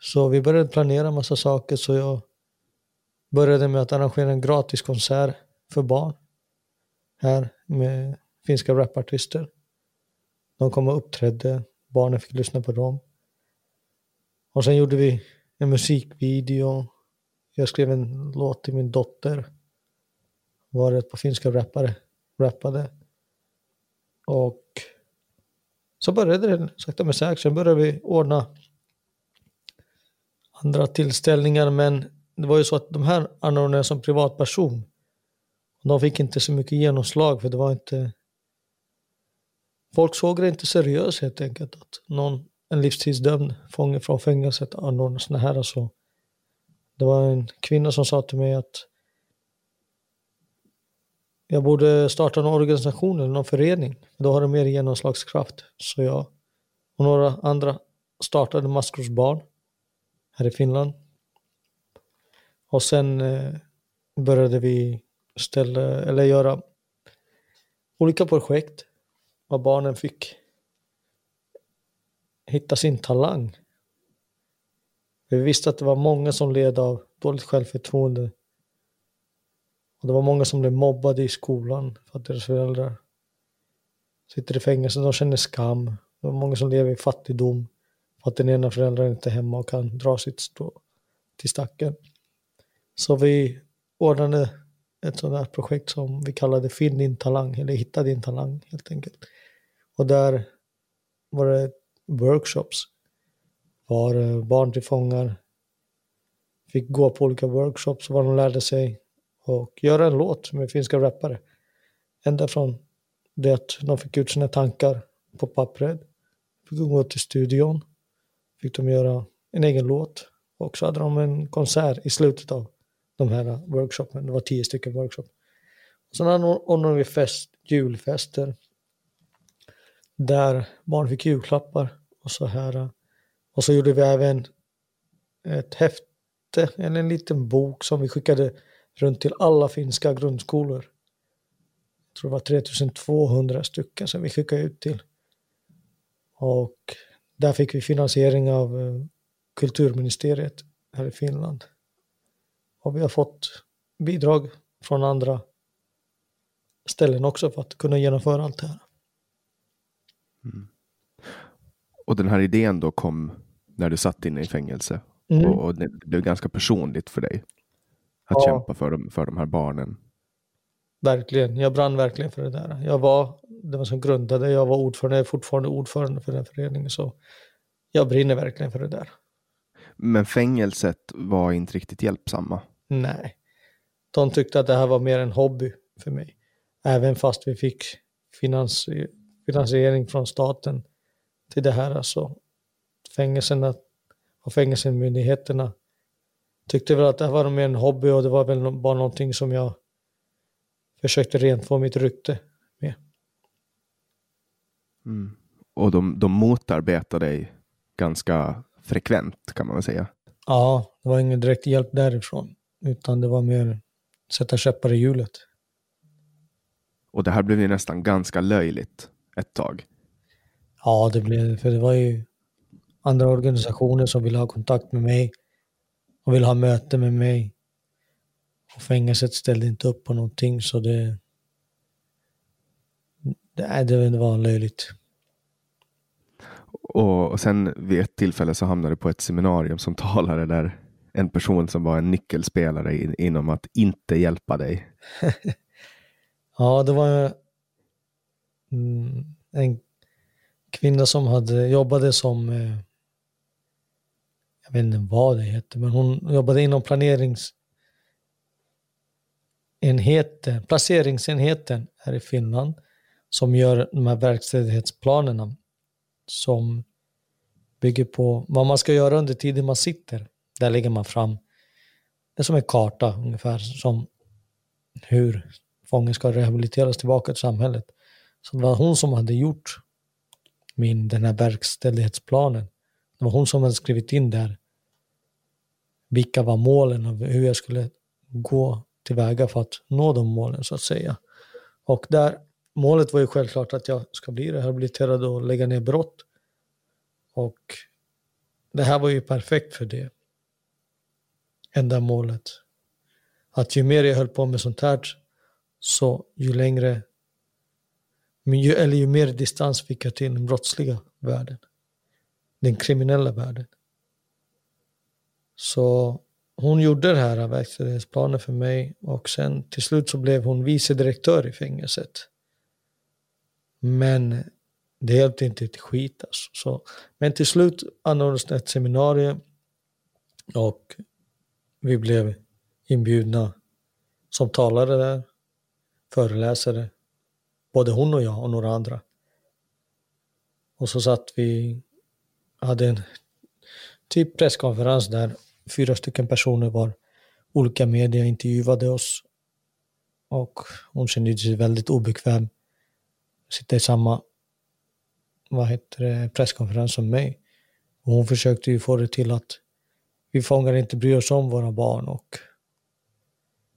Speaker 2: Så vi började planera massa saker så jag började med att arrangera en gratis konsert för barn här med finska rapartister. De kom och uppträdde, barnen fick lyssna på dem. Och sen gjorde vi en musikvideo. Jag skrev en låt till min dotter. Var ett par finska rappare rappade. Och så började det sakta men säkert. Sen började vi ordna andra tillställningar. Men det var ju så att de här anordnade som privatperson. De fick inte så mycket genomslag för det var inte... Folk såg det inte seriöst helt enkelt. Att någon, en livstidsdömd fånge från fängelset anordnar sådana här. Alltså. Det var en kvinna som sa till mig att jag borde starta en organisation eller någon förening. Då har det mer genomslagskraft. Så jag och några andra startade Maskrosbarn här i Finland. Och sen eh, började vi ställa, eller göra olika projekt vad barnen fick hitta sin talang. Vi visste att det var många som led av dåligt självförtroende och det var många som blev mobbade i skolan för att deras föräldrar sitter i fängelse. De känner skam. Det var många som lever i fattigdom för att den ena föräldern inte är hemma och kan dra sitt strå till stacken. Så vi ordnade ett sådant här projekt som vi kallade Finn din talang, eller Hitta din talang helt enkelt. Och där var det workshops var eh, barn till fångar fick gå på olika workshops var de lärde sig och göra en låt med finska rappare. Ända från det att de fick ut sina tankar på pappret, fick gå till studion, fick de göra en egen låt och så hade de en konsert i slutet av de här workshopen. Det var tio stycken workshop. Sen ordnade vi fest, julfester där barn fick julklappar och så här. Eh, och så gjorde vi även ett häfte, eller en liten bok som vi skickade runt till alla finska grundskolor. Jag tror det var 3200 stycken som vi skickade ut till. Och där fick vi finansiering av eh, kulturministeriet här i Finland. Och vi har fått bidrag från andra ställen också för att kunna genomföra allt det här.
Speaker 1: Mm. Och den här idén då kom när du satt inne i fängelse mm. och det blev ganska personligt för dig att ja. kämpa för de, för de här barnen.
Speaker 2: Verkligen, jag brann verkligen för det där. Jag var den som grundade, jag var ordförande, jag är fortfarande ordförande för den föreningen, så jag brinner verkligen för det där.
Speaker 1: Men fängelset var inte riktigt hjälpsamma?
Speaker 2: Nej. De tyckte att det här var mer en hobby för mig. Även fast vi fick finansi finansiering från staten till det här. Alltså, fängelserna och fängelsemyndigheterna tyckte väl att det här var mer en hobby och det var väl bara någonting som jag försökte rent få mitt rykte med.
Speaker 1: Mm. Och de, de motarbetar dig ganska frekvent kan man väl säga?
Speaker 2: Ja, det var ingen direkt hjälp därifrån, utan det var mer sätta käppar i hjulet.
Speaker 1: Och det här blev ju nästan ganska löjligt ett tag.
Speaker 2: Ja, det blev för det var ju andra organisationer som ville ha kontakt med mig och ville ha möte med mig. Och fängelset ställde inte upp på någonting så det... Det, det var löjligt.
Speaker 1: Och, och sen vid ett tillfälle så hamnade du på ett seminarium som talare där en person som var en nyckelspelare in, inom att inte hjälpa dig.
Speaker 2: ja, det var mm, en kvinna som hade, jobbade som eh, jag vet inte vad det heter, men hon jobbade inom planeringsenheten, placeringsenheten här i Finland som gör de här verkställighetsplanerna som bygger på vad man ska göra under tiden man sitter. Där lägger man fram, det är som en karta ungefär, som hur fången ska rehabiliteras tillbaka till samhället. Så det var hon som hade gjort min, den här verkställighetsplanen. Det var hon som hade skrivit in där vilka var målen och hur jag skulle gå tillväga för att nå de målen så att säga. Och där, målet var ju självklart att jag ska bli rehabiliterad och lägga ner brott. Och det här var ju perfekt för det enda målet. Att ju mer jag höll på med sånt här så ju längre ju, eller ju mer distans fick jag till den brottsliga världen. Den kriminella världen. Så hon gjorde det här verkställighetsplanen för mig och sen till slut så blev hon vice direktör i fängelset. Men det hjälpte inte ett skit alltså. Så, men till slut anordnades ett seminarium och vi blev inbjudna som talare där, föreläsare, både hon och jag och några andra. Och så satt vi, hade en typ presskonferens där fyra stycken personer var olika medier intervjuade oss. Och hon kände sig väldigt obekväm. Sitta i samma vad heter det, presskonferens som mig. Och hon försökte ju få det till att vi fångar inte bryr oss om våra barn och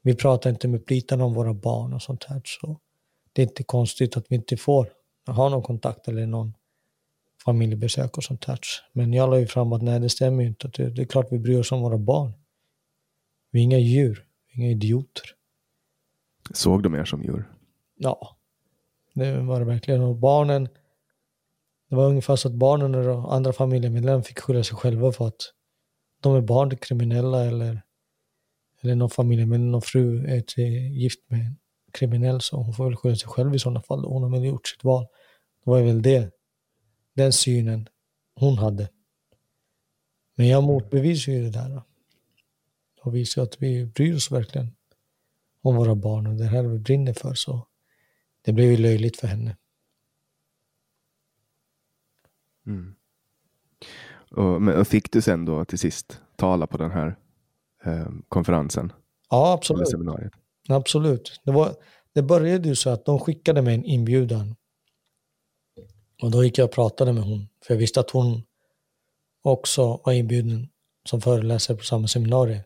Speaker 2: vi pratar inte med plitarna om våra barn och sånt här. Så det är inte konstigt att vi inte får ha någon kontakt eller någon familjebesök och sånt här. Men jag la ju fram att nej, det stämmer ju inte. Det, är klart vi bryr oss om våra barn. Vi är inga djur, är inga idioter.
Speaker 1: Såg de er som djur?
Speaker 2: Ja, det var det verkligen. Och barnen, det var ungefär så att barnen och andra familjemedlemmar fick skylla sig själva för att de är barn till kriminella eller, eller någon familjemedlem, någon fru är till, gift med en kriminell så hon får väl skylla sig själv i sådana fall. Hon har väl gjort sitt val. Det var väl det den synen hon hade. Men jag motbevisar ju det där. Och visar att vi bryr oss verkligen om våra barn och det här vi brinner för. Så det blev ju löjligt för henne.
Speaker 1: Mm. Och, men, fick du sen då till sist tala på den här eh, konferensen?
Speaker 2: Ja, absolut. Absolut. Det, var, det började ju så att de skickade mig en inbjudan och då gick jag och pratade med hon, för jag visste att hon också var inbjuden som föreläsare på samma seminarium.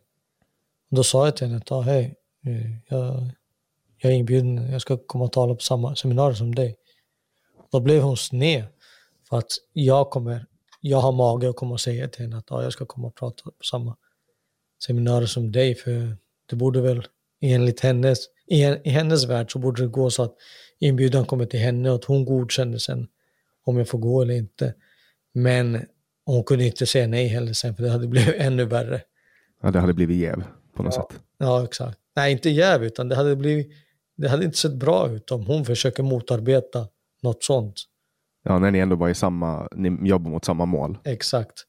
Speaker 2: Och då sa jag till henne att ah, hej, eh, jag, jag är inbjuden, jag ska komma och tala på samma seminarium som dig. Då blev hon sned för att jag kommer, jag har mage att komma och säga till henne att ah, jag ska komma och prata på samma seminarium som dig, för det borde väl enligt hennes, i, i hennes värld så borde det gå så att inbjudan kommer till henne och att hon godkänner sen om jag får gå eller inte. Men hon kunde inte säga nej heller sen, för det hade blivit ännu värre.
Speaker 1: Ja, det hade blivit jäv på något
Speaker 2: ja.
Speaker 1: sätt.
Speaker 2: Ja, exakt. Nej, inte jäv, utan det hade, blivit, det hade inte sett bra ut om hon försöker motarbeta något sånt.
Speaker 1: Ja, när ni ändå var i samma, ni jobbar mot samma mål.
Speaker 2: Exakt.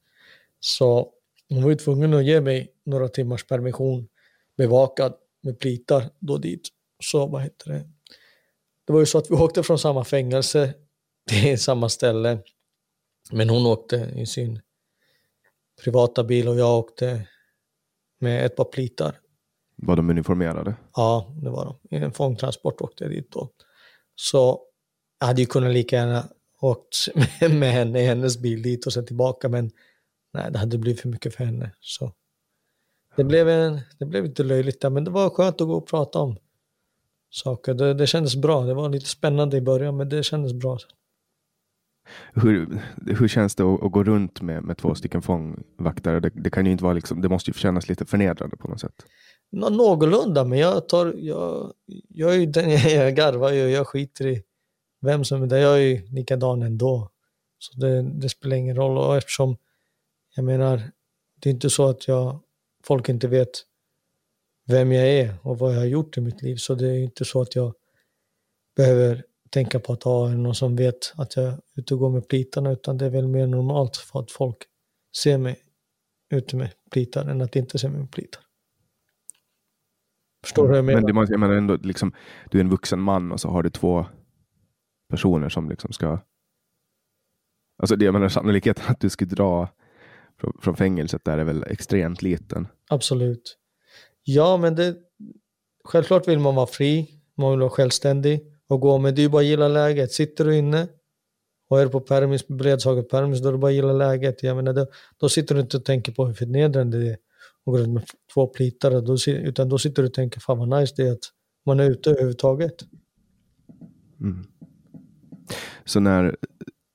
Speaker 2: Så hon var ju tvungen att ge mig några timmars permission bevakad med plitar då dit. Så vad heter det? Det var ju så att vi åkte från samma fängelse det är samma ställe. Men hon åkte i sin privata bil och jag åkte med ett par plitar.
Speaker 1: Var de uniformerade?
Speaker 2: Ja, det var de. I en fångtransport åkte jag dit då. Så jag hade ju kunnat lika gärna åkt med henne i hennes bil dit och sen tillbaka, men nej, det hade blivit för mycket för henne. Så det blev, en, det blev lite löjligt där, men det var skönt att gå och prata om saker. Det, det kändes bra. Det var lite spännande i början, men det kändes bra.
Speaker 1: Hur, hur känns det att, att, gå runt med, med två stycken fångvaktare? Det, det, kan ju inte vara liksom, det måste ju kännas lite förnedrande på något sätt.
Speaker 2: Nå, någorlunda, men jag tar, jag, jag är ju den jag garvar ju, jag skiter i vem som är där. Jag är ju likadan ändå. Så det, det spelar ingen roll och eftersom, jag menar, det är inte så att jag, folk inte vet vem jag är och vad jag har gjort i mitt liv, så det är inte så att jag behöver tänka på att ha någon som vet att jag är ute och går med plitarna, utan det är väl mer normalt för att folk ser mig ute med plitar än att inte se mig med plitar. Förstår du vad jag menar?
Speaker 1: Men måste, jag menar ändå, liksom, du är en vuxen man och så har du två personer som liksom ska... Alltså det, jag menar, sannolikheten att du ska dra från, från fängelset där är väl extremt liten.
Speaker 2: Absolut. Ja, men det, självklart vill man vara fri, man vill vara självständig och gå. Men det är ju bara att gilla läget. Sitter du inne och är på permis, beredsaget permis, då är det bara att gilla läget. Jag menar, då, då sitter du inte och tänker på hur förnedrande det är och går med två plitar. Då, utan då sitter du och tänker, fan vad nice det är att man är ute överhuvudtaget.
Speaker 1: Mm. Så när,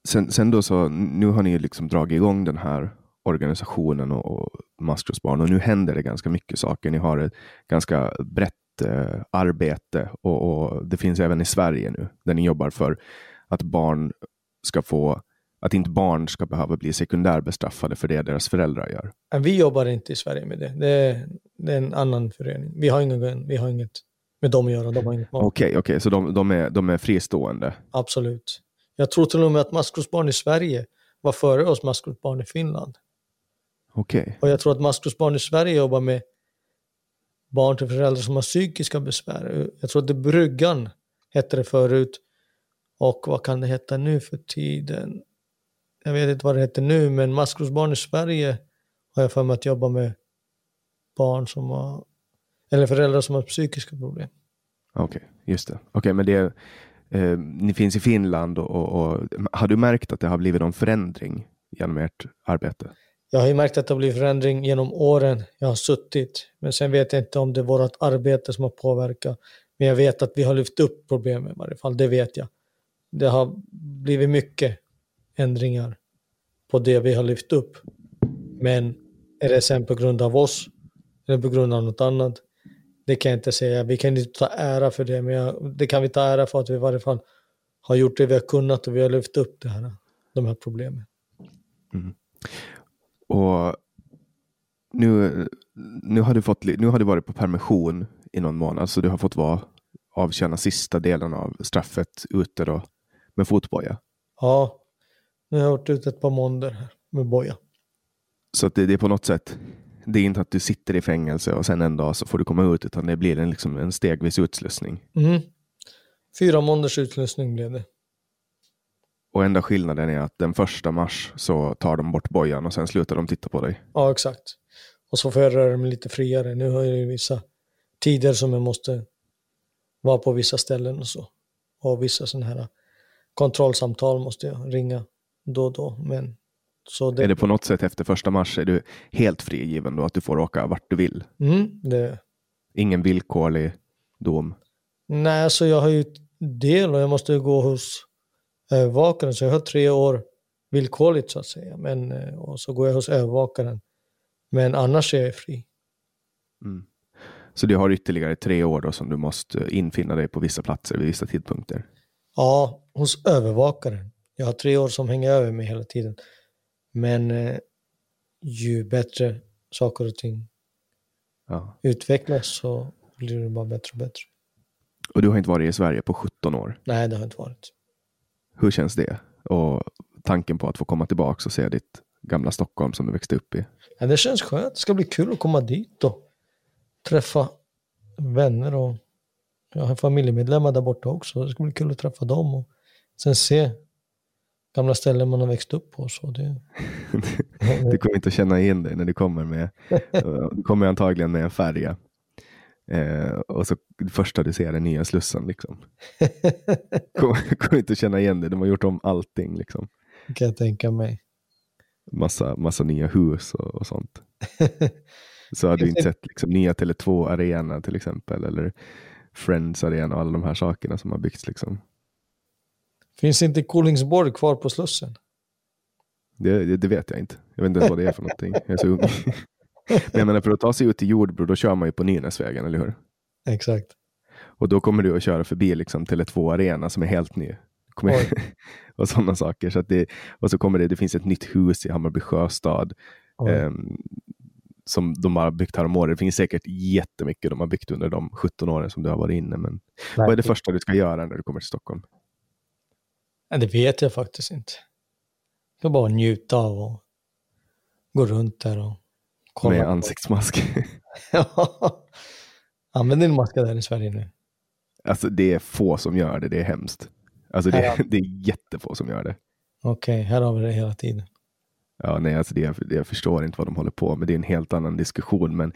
Speaker 1: sen, sen då så, nu har ni liksom dragit igång den här organisationen och, och Maskrosbarn och nu händer det ganska mycket saker. Ni har ett ganska brett eh, arbete och, och, det finns även i Sverige nu där ni jobbar för att barn ska få att inte barn ska behöva bli sekundärbestraffade för det deras föräldrar gör.
Speaker 2: Vi jobbar inte i Sverige med det. Det är, det är en annan förening. Vi har, ingen, vi har inget med dem att göra. De har inget
Speaker 1: Okej, okay, okay, så de, de, är, de är fristående?
Speaker 2: Absolut. Jag tror till och med att maskrosbarn i Sverige var före oss maskrosbarn i Finland.
Speaker 1: Okej. Okay.
Speaker 2: Och jag tror att maskrosbarn i Sverige jobbar med barn till föräldrar som har psykiska besvär. Jag tror att det Bryggan hette det förut. Och vad kan det heta nu för tiden? Jag vet inte vad det heter nu, men maskrosbarn i Sverige har jag för mig att jobba med barn som har, eller föräldrar som har psykiska problem.
Speaker 1: Okej, okay, just det. Okej, okay, men det, eh, ni finns i Finland och, och, och, har du märkt att det har blivit någon förändring genom ert arbete?
Speaker 2: Jag har ju märkt att det har blivit förändring genom åren jag har suttit. Men sen vet jag inte om det är vårt arbete som har påverkat. Men jag vet att vi har lyft upp problemen i varje fall, det vet jag. Det har blivit mycket ändringar på det vi har lyft upp. Men är det sen på grund av oss eller på grund av något annat? Det kan jag inte säga. Vi kan inte ta ära för det, men jag, det kan vi ta ära för att vi i varje fall har gjort det vi har kunnat och vi har lyft upp det här, de här problemen.
Speaker 1: Mm. Och nu, nu, har du fått, nu har du varit på permission i någon månad, så du har fått vara, avtjäna sista delen av straffet ute då med fotboja.
Speaker 2: Ja, nu har jag varit ute ett par månader här med boja.
Speaker 1: Så det, det, är på något sätt, det är inte att du sitter i fängelse och sen en dag så får du komma ut, utan det blir en, liksom en stegvis utslussning.
Speaker 2: Mm. Fyra månaders utslussning blev det.
Speaker 1: Och enda skillnaden är att den första mars så tar de bort bojan och sen slutar de titta på dig.
Speaker 2: Ja, exakt. Och så får jag röra mig lite friare. Nu har jag vissa tider som jag måste vara på vissa ställen och så. Och vissa sådana här kontrollsamtal måste jag ringa då och då. Men
Speaker 1: så det... Är det på något sätt efter första mars, är du helt frigiven då att du får åka vart du vill?
Speaker 2: Mm, det...
Speaker 1: Ingen villkorlig dom?
Speaker 2: Nej, alltså jag har ju del och jag måste gå hos övervakaren, så jag har tre år villkorligt så att säga. Men, eh, och så går jag hos övervakaren. Men annars är jag fri.
Speaker 1: Mm. Så du har ytterligare tre år då som du måste infinna dig på vissa platser vid vissa tidpunkter?
Speaker 2: Ja, hos övervakaren. Jag har tre år som hänger över mig hela tiden. Men eh, ju bättre saker och ting ja. utvecklas så blir det bara bättre och bättre.
Speaker 1: Och du har inte varit i Sverige på 17 år?
Speaker 2: Nej, det har jag inte varit.
Speaker 1: Hur känns det? Och tanken på att få komma tillbaka och se ditt gamla Stockholm som du växte upp i?
Speaker 2: Ja, det känns skönt. Det ska bli kul att komma dit och träffa vänner och jag har familjemedlemmar där borta också. Det ska bli kul att träffa dem och sen se gamla ställen man har växt upp på. Så det...
Speaker 1: du kommer inte att känna igen dig när du kommer med, du kommer antagligen med en färja. Eh, och så det första du ser är nya Slussen. Liksom. kommer, inte känna igen dig, de har gjort om allting. Liksom.
Speaker 2: Det kan jag tänka mig.
Speaker 1: Massa, massa nya hus och, och sånt. så har du inte sett liksom, nya Tele2 Arena till exempel, eller Friends Arena och alla de här sakerna som har byggts. Liksom.
Speaker 2: Finns inte Kolingsborg kvar på Slussen?
Speaker 1: Det, det, det, vet jag inte. Jag vet inte ens vad det är för någonting. Jag är så ung. Men jag menar, för att ta sig ut till Jordbro, då kör man ju på Nynäsvägen, eller hur?
Speaker 2: Exakt.
Speaker 1: Och då kommer du att köra förbi liksom Tele2 Arena som är helt ny. och sådana saker. Så det, och så kommer det, det finns ett nytt hus i Hammarby sjöstad. Um, som de har byggt här om året. Det finns säkert jättemycket de har byggt under de 17 åren som du har varit inne. Men Nej. vad är det första du ska göra när du kommer till Stockholm?
Speaker 2: Det vet jag faktiskt inte. Jag ska bara njuta av och gå runt där och
Speaker 1: kolla. Med ansiktsmask?
Speaker 2: ja. Använder ni där i Sverige nu?
Speaker 1: Alltså det är få som gör det, det är hemskt. Alltså det, är, det är jättefå som gör det.
Speaker 2: Okej, okay, här har vi det hela tiden.
Speaker 1: Ja, nej, alltså det, jag förstår inte vad de håller på med. Det är en helt annan diskussion. Men...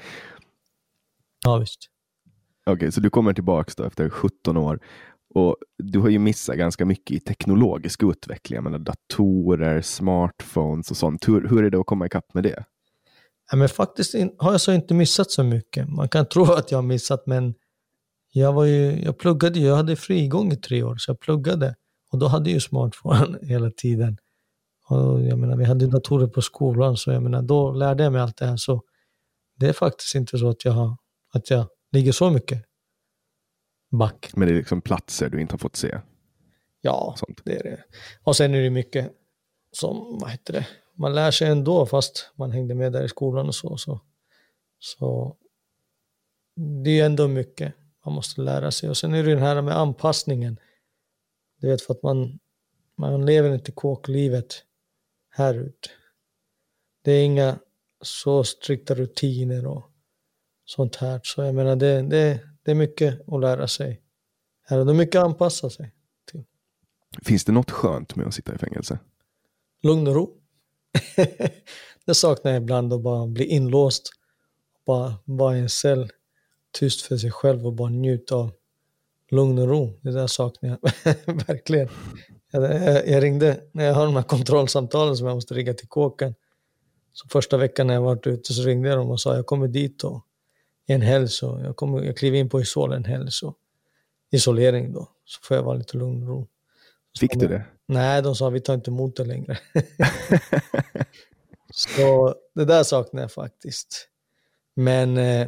Speaker 2: Ja, visst.
Speaker 1: Okej, okay, så du kommer tillbaka då efter 17 år och du har ju missat ganska mycket i teknologisk utveckling, jag menar datorer, smartphones och sånt. Hur, hur är det att komma ikapp med det?
Speaker 2: Men faktiskt har jag så inte missat så mycket. Man kan tro att jag har missat, men jag, var ju, jag pluggade jag hade frigång i tre år, så jag pluggade. Och då hade jag ju smartphone hela tiden. Och jag menar, vi hade datorer på skolan, så jag menar, då lärde jag mig allt det här. Så det är faktiskt inte så att jag, har, att jag ligger så mycket back.
Speaker 1: Men det är liksom platser du inte har fått se.
Speaker 2: Ja,
Speaker 1: Sånt.
Speaker 2: det är det. Och sen är det mycket som, vad heter det, man lär sig ändå fast man hängde med där i skolan och så. Så, så det är ändå mycket man måste lära sig. Och sen är det den här med anpassningen. Du vet för att man, man lever inte kåklivet här ute. Det är inga så strikta rutiner och sånt här. Så jag menar det, det, det är mycket att lära sig. Här och det är mycket att anpassa sig.
Speaker 1: Finns det något skönt med att sitta i fängelse?
Speaker 2: Lugn och ro. det saknar jag ibland att bara bli inlåst. Bara vara i en cell tyst för sig själv och bara njuta av lugn och ro. Det där saknar jag verkligen. Jag, jag, ringde, när jag har de här kontrollsamtalen som jag måste ringa till kåken. Så första veckan när jag varit ute så ringde jag dem och sa jag kommer dit och en helg så jag, kommer, jag kliver in på Isol en helg så isolering då. Så får jag vara lite lugn och ro.
Speaker 1: Fick du det?
Speaker 2: Nej, de sa vi tar inte emot det längre. så det där saknar jag faktiskt. Men eh,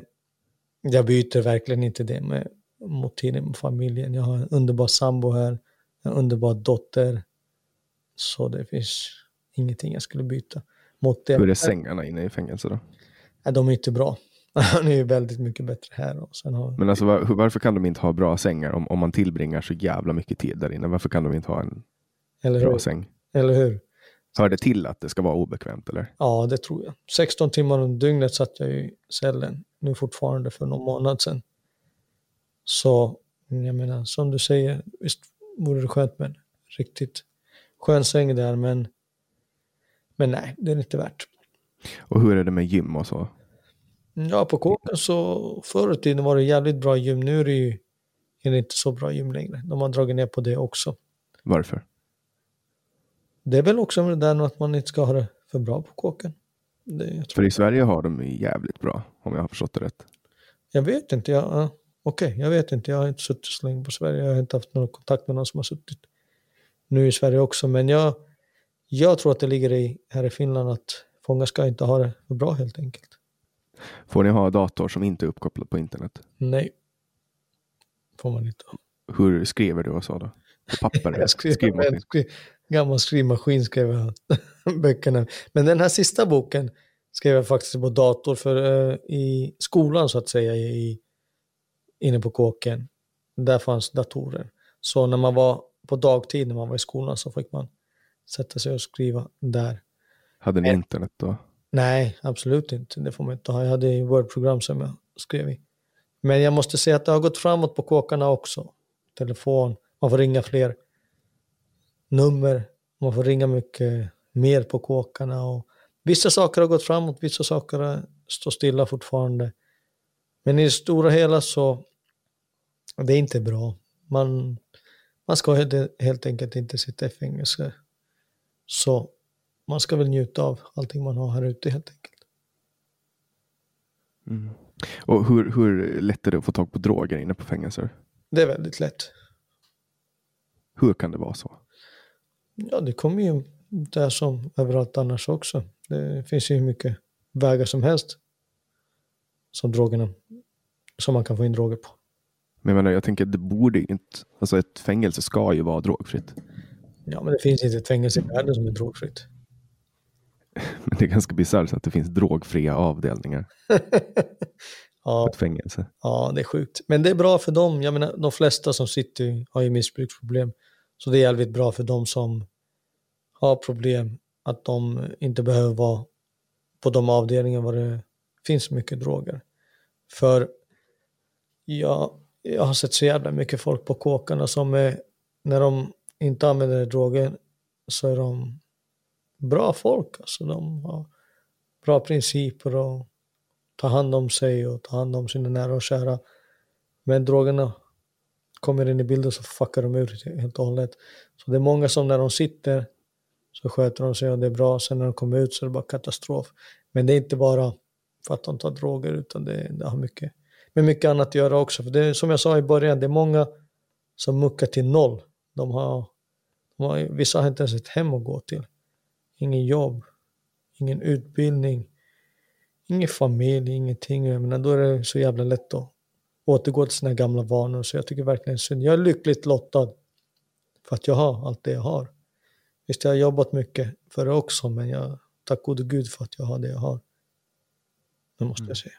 Speaker 2: jag byter verkligen inte det med, mot tiden med familjen. Jag har en underbar sambo här, en underbar dotter. Så det finns ingenting jag skulle byta mot det.
Speaker 1: Hur är sängarna inne i fängelse då?
Speaker 2: Nej, de är inte bra. Han är ju väldigt mycket bättre här. Och sen har...
Speaker 1: Men alltså var, varför kan de inte ha bra sängar om, om man tillbringar så jävla mycket tid där inne? Varför kan de inte ha en
Speaker 2: Eller
Speaker 1: bra
Speaker 2: hur?
Speaker 1: säng?
Speaker 2: Eller hur?
Speaker 1: Hör det till att det ska vara obekvämt eller?
Speaker 2: Ja, det tror jag. 16 timmar om dygnet satt jag i cellen. Nu fortfarande för någon månad sedan. Så jag menar, som du säger, visst vore det skönt med en riktigt skön säng där, men, men nej, det är inte värt.
Speaker 1: Och hur är det med gym och så?
Speaker 2: Ja, på kåken så förr i tiden var det jävligt bra gym. Nu är det ju är det inte så bra gym längre. De har dragit ner på det också.
Speaker 1: Varför?
Speaker 2: Det är väl också med det där att man inte ska ha det för bra på kåken. Det,
Speaker 1: För i Sverige har de jävligt bra, om jag har förstått det rätt.
Speaker 2: jag vet inte. Jag, ja, Okej, jag vet inte. Jag har inte suttit så länge på Sverige. Jag har inte haft någon kontakt med någon som har suttit nu i Sverige också. Men jag, jag tror att det ligger i, här i Finland att fångar ska inte ha det för bra helt enkelt.
Speaker 1: Får ni ha dator som inte är uppkopplad på internet?
Speaker 2: Nej. Får man inte.
Speaker 1: Hur skriver du och så då? På papper? Skrivmaskin?
Speaker 2: gammal skrivmaskin skrev jag böckerna. Men den här sista boken skrev jag faktiskt på dator för eh, i skolan så att säga i, inne på kåken. Där fanns datorer. Så när man var på dagtid när man var i skolan så fick man sätta sig och skriva där.
Speaker 1: Hade ni internet då?
Speaker 2: Nej, absolut inte. Det får man inte ha. Jag hade ju Word-program som jag skrev i. Men jag måste säga att det har gått framåt på kåkarna också. Telefon, man får ringa fler nummer, man får ringa mycket mer på kåkarna. Och vissa saker har gått framåt, vissa saker står stilla fortfarande. Men i det stora hela så det är inte bra. Man, man ska helt, helt enkelt inte sitta i fängelse. Så man ska väl njuta av allting man har här ute helt enkelt.
Speaker 1: Mm. Och hur, hur lätt är det att få tag på droger inne på fängelser?
Speaker 2: Det är väldigt lätt.
Speaker 1: Hur kan det vara så?
Speaker 2: Ja, det kommer ju där som överallt annars också. Det finns ju hur mycket vägar som helst som drogerna, som man kan få in droger på.
Speaker 1: Men jag menar, jag tänker att det borde inte, alltså ett fängelse ska ju vara drogfritt.
Speaker 2: Ja, men det finns inte ett fängelse i världen som är drogfritt.
Speaker 1: Men det är ganska bisarrt att det finns drogfria avdelningar på
Speaker 2: ja,
Speaker 1: ett fängelse.
Speaker 2: ja, det är sjukt. Men det är bra för dem. Jag menar, de flesta som sitter har ju missbruksproblem. Så det är jävligt bra för dem som har problem att de inte behöver vara på de avdelningar var det finns mycket droger. För jag, jag har sett så jävla mycket folk på kåkarna som är, när de inte använder droger så är de bra folk. Alltså de har bra principer och ta hand om sig och ta hand om sina nära och kära. Men drogerna kommer in i bilden så fuckar de ur helt och hållet. Så det är många som när de sitter så sköter de sig och det är bra. Sen när de kommer ut så är det bara katastrof. Men det är inte bara för att de tar droger utan det, det har mycket med mycket annat att göra också. För det är, som jag sa i början, det är många som muckar till noll. De har, de har, vissa har inte ens ett hem att gå till. Ingen jobb, ingen utbildning, ingen familj, ingenting. Jag menar, då är det så jävla lätt att återgå till sina gamla vanor. Så jag tycker verkligen synd. Jag är lyckligt lottad för att jag har allt det jag har. Visst, jag har jobbat mycket för det också, men jag tack gode gud för att jag har det jag har. Det måste
Speaker 1: Mm.
Speaker 2: jag säga.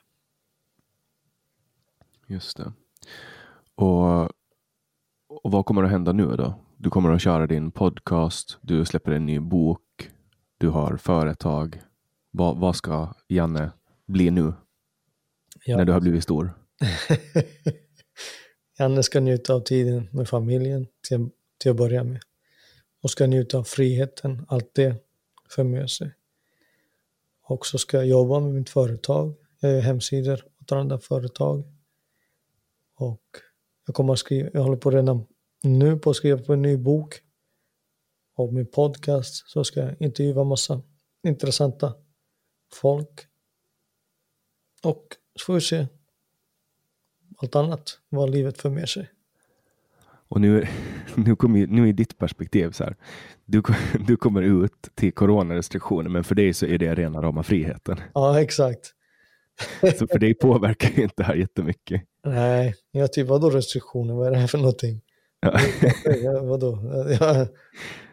Speaker 1: Just det. Och, och vad kommer att hända nu då? Du kommer att köra din podcast, du släpper en ny bok, du har företag. Vad, vad ska Janne bli nu
Speaker 2: Ja.
Speaker 1: när du har blivit stor?
Speaker 2: Janne ska njuta av tiden med familjen till, till att börja med. Och ska njuta av friheten, allt det för med sig. Och så ska jag jobba med mitt företag. Jag gör hemsidor åt andra företag. Och jag kommer att skriva, jag håller på redan nu på att skriva på en ny bok. Och min podcast så ska jag intervjua massa intressanta folk. Och så får vi se allt annat, vad livet för med sig.
Speaker 1: Och nu, nu, ju- nu i ditt perspektiv, så här, du, du kommer ut till coronarestriktioner, men för dig så är det rena rama friheten.
Speaker 2: Ja, exakt.
Speaker 1: Så för dig påverkar ju inte det här jättemycket.
Speaker 2: Nej, jag typ vadå restriktioner, vad är det här för någonting?
Speaker 1: Ja.
Speaker 2: Ja, vadå?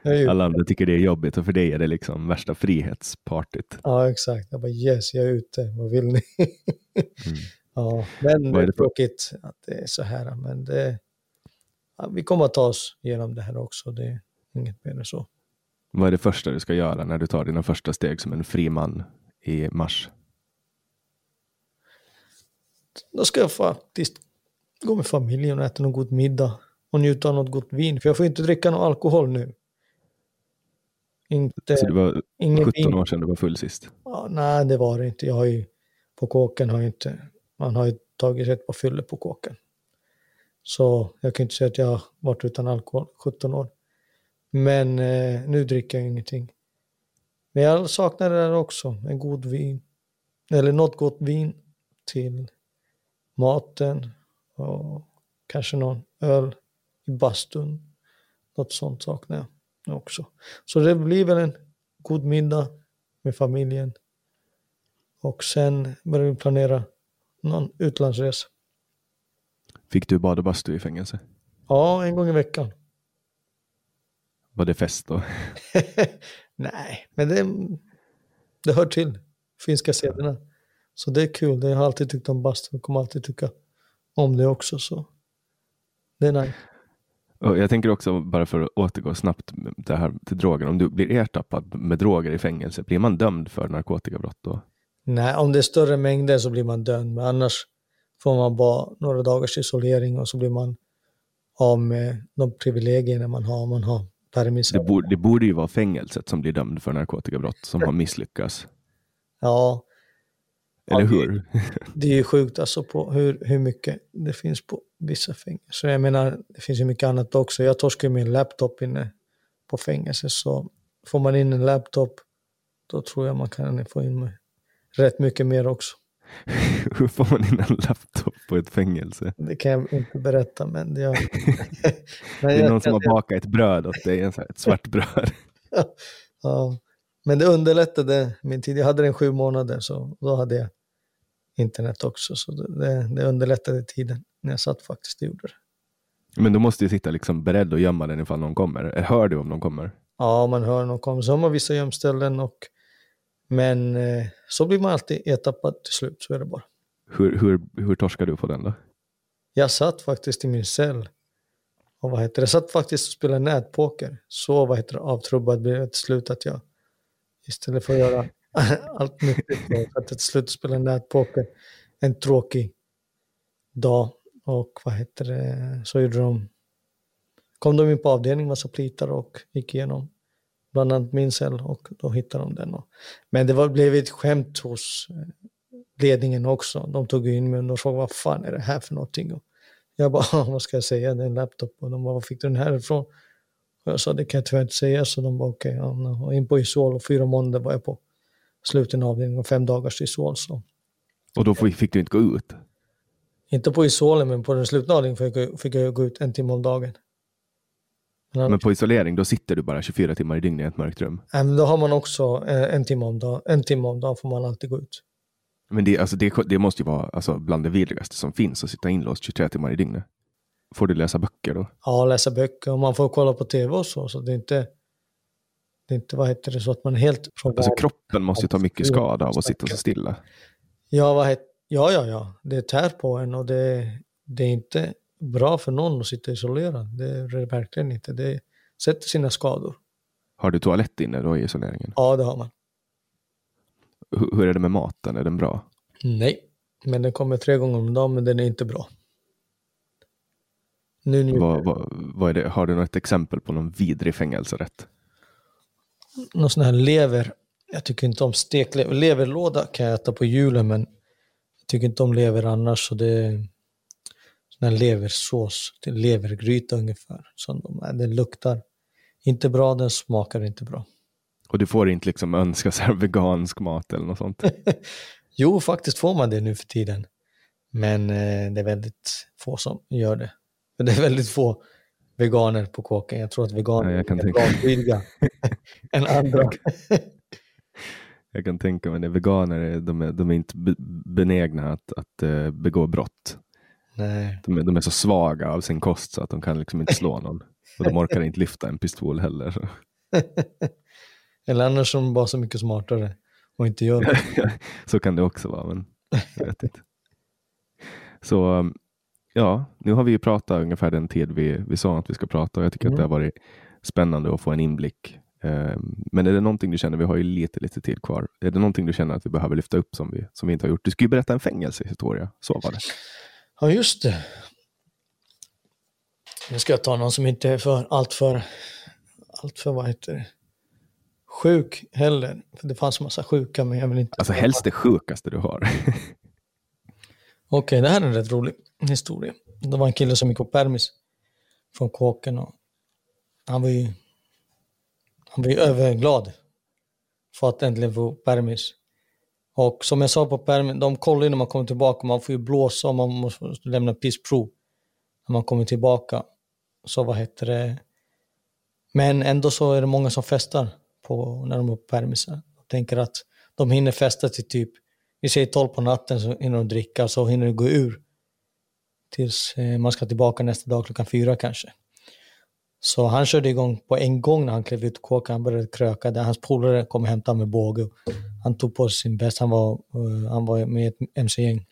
Speaker 2: Jag är
Speaker 1: Alla andra tycker det är jobbigt och för dig är det liksom värsta frihetspartyt.
Speaker 2: ja, exakt. Jag bara yes, jag är ute, vad vill ni?
Speaker 1: Mm.
Speaker 2: Ja, men
Speaker 1: Vad är
Speaker 2: är
Speaker 1: det för-
Speaker 2: tråkigt att det är så här, men det, ja, vi kommer att ta oss igenom det här också, det är inget mer än så.
Speaker 1: Vad är det första du ska göra när du tar dina första steg som en fri man i mars?
Speaker 2: Då ska jag faktiskt gå med familjen och äta någon god middag och njuta av något gott vin, för jag får inte dricka någon alkohol nu. Inte,
Speaker 1: Så det var
Speaker 2: ingen
Speaker 1: 17
Speaker 2: vin.
Speaker 1: år sedan du var full sist.
Speaker 2: Ja, nej, det var det inte. Jag har ju, på kåken har jag inte, man har ju tagit ett par fyller på kåken. Så jag kan inte säga att jag har varit utan alkohol 17 år. Men eh, nu dricker jag ingenting. Men jag saknar det där också, en god vin. Eller något gott vin till maten och kanske någon öl i bastun. Något sånt saknar jag också. Så det blir väl en god middag med familjen. Och sen börjar vi planera någon utlandsresa.
Speaker 1: Fick du bad och bastu i fängelse?
Speaker 2: Ja, en gång i veckan.
Speaker 1: Var det fest då?
Speaker 2: Nej, men det, det hör till finska sederna. Så det är kul. Jag har alltid tyckt om bastu och kommer alltid tycka om det också. Så det är nice.
Speaker 1: Och jag tänker också, bara för att återgå snabbt det här till droger, om du blir ertappad med droger i fängelse, blir man dömd för narkotikabrott då?
Speaker 2: Nej, om det är större mängder så blir man dömd. Men annars får man bara några dagars isolering och så blir man av med de privilegierna man har. Man har permis.
Speaker 1: Det borde, det borde ju vara fängelset som blir dömd för narkotikabrott som har misslyckats.
Speaker 2: Ja,
Speaker 1: Eller
Speaker 2: Ja,
Speaker 1: hur?
Speaker 2: det är ju sjukt alltså på hur, hur mycket det finns på vissa fängelser. Jag menar, det finns ju mycket annat också. Jag torskar ju min laptop inne på fängelse, så får man in en laptop, då tror jag man kan få in rätt mycket mer också.
Speaker 1: Hur får man in en laptop på ett fängelse?
Speaker 2: Det kan jag inte berätta, men det, jag, men
Speaker 1: Det är någon som har bakat ett bröd åt dig, ett svart bröd.
Speaker 2: ja. Men det underlättade min tid. Jag hade den sju månader, så då hade jag internet också. Så det, det, underlättade tiden när jag satt faktiskt och gjorde det.
Speaker 1: Men du måste ju sitta liksom beredd att gömma den ifall någon kommer. Eller Hör du om någon kommer?
Speaker 2: Ja, man hör någon komma. Så har man vissa gömställen och men eh, så blir man alltid ertappad till slut, så är det bara.
Speaker 1: Hur, hur, hur torskar du på den då?
Speaker 2: Jag satt faktiskt i min cell och vad heter det? Jag satt faktiskt och spelade nätpoker. Så vad heter det, avtrubbad blev jag till slut att jag istället för att göra allt nyttigt så satt jag till slut och spelade nätpoker. En tråkig dag och vad heter det, så gjorde de kom de in på avdelningen, massa plitar och gick igenom bland annat min cell och då hittade de den. Men det var, blev ett skämt hos eh, ledningen också. De tog in mig och frågade vad fan är det här för någonting? Och jag bara, vad ska jag säga, det är en laptop. Och de bara, var fick du den här ifrån? Och jag sa, det kan jag tyvärr inte säga. Så de bara, okej. ja, no." in på Isol och fyra månader var jag på sluten avdelning och fem dagars Isol. Så.
Speaker 1: Och då fick du inte gå ut?
Speaker 2: Inte på Isolen, men på den slutna avdelningen fick jag, gå ut en timme om dagen. Men,
Speaker 1: Men på isolering, då sitter du bara 24 timmar i dygnet i ett mörkt rum.
Speaker 2: Nej, men då har man också eh, en timme om dagen. En timme om dagen får man alltid gå ut.
Speaker 1: Men det, alltså det, det måste ju vara alltså, bland det vidrigaste som finns att sitta inlåst 23 timmar i dygnet. Får du läsa böcker då?
Speaker 2: Ja, läsa böcker och man får kolla på tv och så. Så det är inte, det är inte vad heter det, så att man är helt från
Speaker 1: Alltså kroppen måste ju ta mycket skada av att sitta så stilla.
Speaker 2: Ja, vad het, ja, ja, ja. Det tär på en och det, det är inte bra för någon att sitta isolerad. Det är det verkligen inte. Det sätter sina skador.
Speaker 1: Har du toalett inne då i isoleringen?
Speaker 2: Ja, det har man.
Speaker 1: Hur, hur är det med maten? Är den bra?
Speaker 2: Nej, men den kommer tre gånger om dagen, men den är inte bra. Nu, nu
Speaker 1: Vad, vad, vad är det? Har du något exempel på någon vidrig fängelserätt?
Speaker 2: Någon sån här lever. Jag tycker inte om steklever. Leverlåda kan jag äta på julen, men jag tycker inte om lever annars. Så det är sån här leversås levergryta ungefär. Som de, den luktar inte bra, den smakar inte bra.
Speaker 1: Och du får inte liksom önska så här vegansk mat eller något sånt?
Speaker 2: Jo, faktiskt får man det nu för tiden. Men eh, det är väldigt få som gör det. Det är väldigt få veganer på kåken. Jag tror att veganer
Speaker 1: Ja,
Speaker 2: är laglydiga än andra.
Speaker 1: Jag kan tänka mig det. Veganer de är, de är inte be- benägna att, att eh, begå brott.
Speaker 2: Nej.
Speaker 1: De är, de är så svaga av sin kost så att de kan liksom inte slå någon. Och de orkar inte lyfta en pistol heller. Så.
Speaker 2: Eller annars de bara så mycket smartare och inte gör det.
Speaker 1: så kan det också vara, men jag vet inte. Så ja, nu har vi ju pratat ungefär den tid vi, vi sa att vi ska prata och jag tycker att det har varit spännande att få en inblick. Um, Men är det någonting du känner, vi har ju lite, lite tid kvar. Är det någonting du känner att vi behöver lyfta upp som vi, som vi inte har gjort? Du skulle ju berätta en fängelsehistoria, så var det.
Speaker 2: Ja, just det. Nu ska jag ta någon som inte är för allt för, allt för vad heter det, sjuk heller. För det fanns massa sjuka, men jag vill inte...
Speaker 1: Alltså helst det sjukaste du har.
Speaker 2: Okej, det här är en rätt rolig historia. Det var en kille som gick på permis från kåken och han var ju, han var ju överglad för att äntligen få permis. Och som jag sa på permis, de kollar ju när man kommer tillbaka, man får ju blåsa och man måste lämna pissprov när man kommer tillbaka. Så vad heter det? Men ändå så är det många som festar på, när de är på permisar. Jag tänker att de hinner festa till typ, vi säger 12 på natten så hinner de dricka så hinner det gå ur. Tills eh, man ska tillbaka nästa dag klockan fyra kanske. Så han körde igång på en gång när han klev ut ur kåken. Han började kröka. Där hans polare kom och hämtade med båge. Han tog på sig sin väst. Han var, eh, han var med i ett mc-gäng.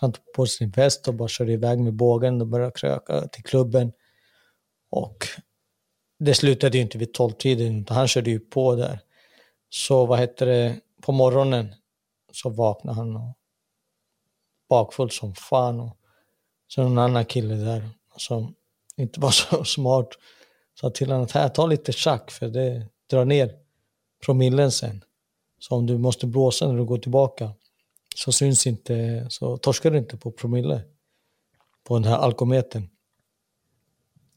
Speaker 2: Han tog på sig sin väst och bara körde iväg med bågen och började kröka till klubben. Och det slutade ju inte vid tolvtiden, utan han körde ju på där. Så vad heter det, på morgonen så vaknade han och bakfull som fan. Och så en annan kille där som inte var så smart sa till honom att här, ta lite tjack för det drar ner promillen sen. Så om du måste blåsa när du går tillbaka så syns inte, så torskar du inte på promille på den här alkometern.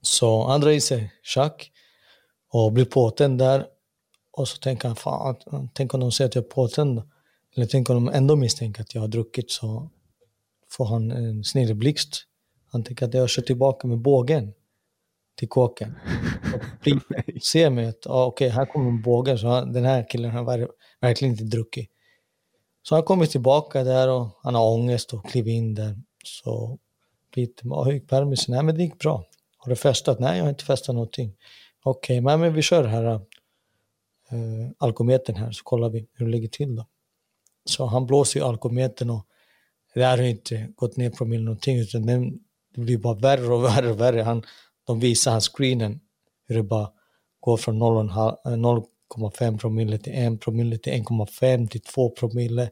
Speaker 2: Så han drar i sig tjack och blir påtänd där. Och så tänker han, fan, tänk om de säger att jag är påtänd. Eller tänk om de ändå misstänker att jag har druckit så får han en snilleblixt. Han tänker att jag kör tillbaka med bågen till kåken. Och ser mig att, ah, okej, här kommer en båge, så han, den här killen har ver- verkligen inte druckit. Så han kommer tillbaka där och han har ångest och kliver in där. Så Peter, ah, hur gick permisen? Nej, men det gick bra. Har du festat? Nej, jag har inte festat någonting. Okej, men, men vi kör här uh, alkometern här så kollar vi hur det ligger till då. Så han blåser ju alkometern och det här har inte gått ner promille någonting utan den, det blir bara värre och värre och värre. Han, de visar han screenen hur det bara går från 0,5 eh, promille till 1 promille till 1,5 till 2 promille.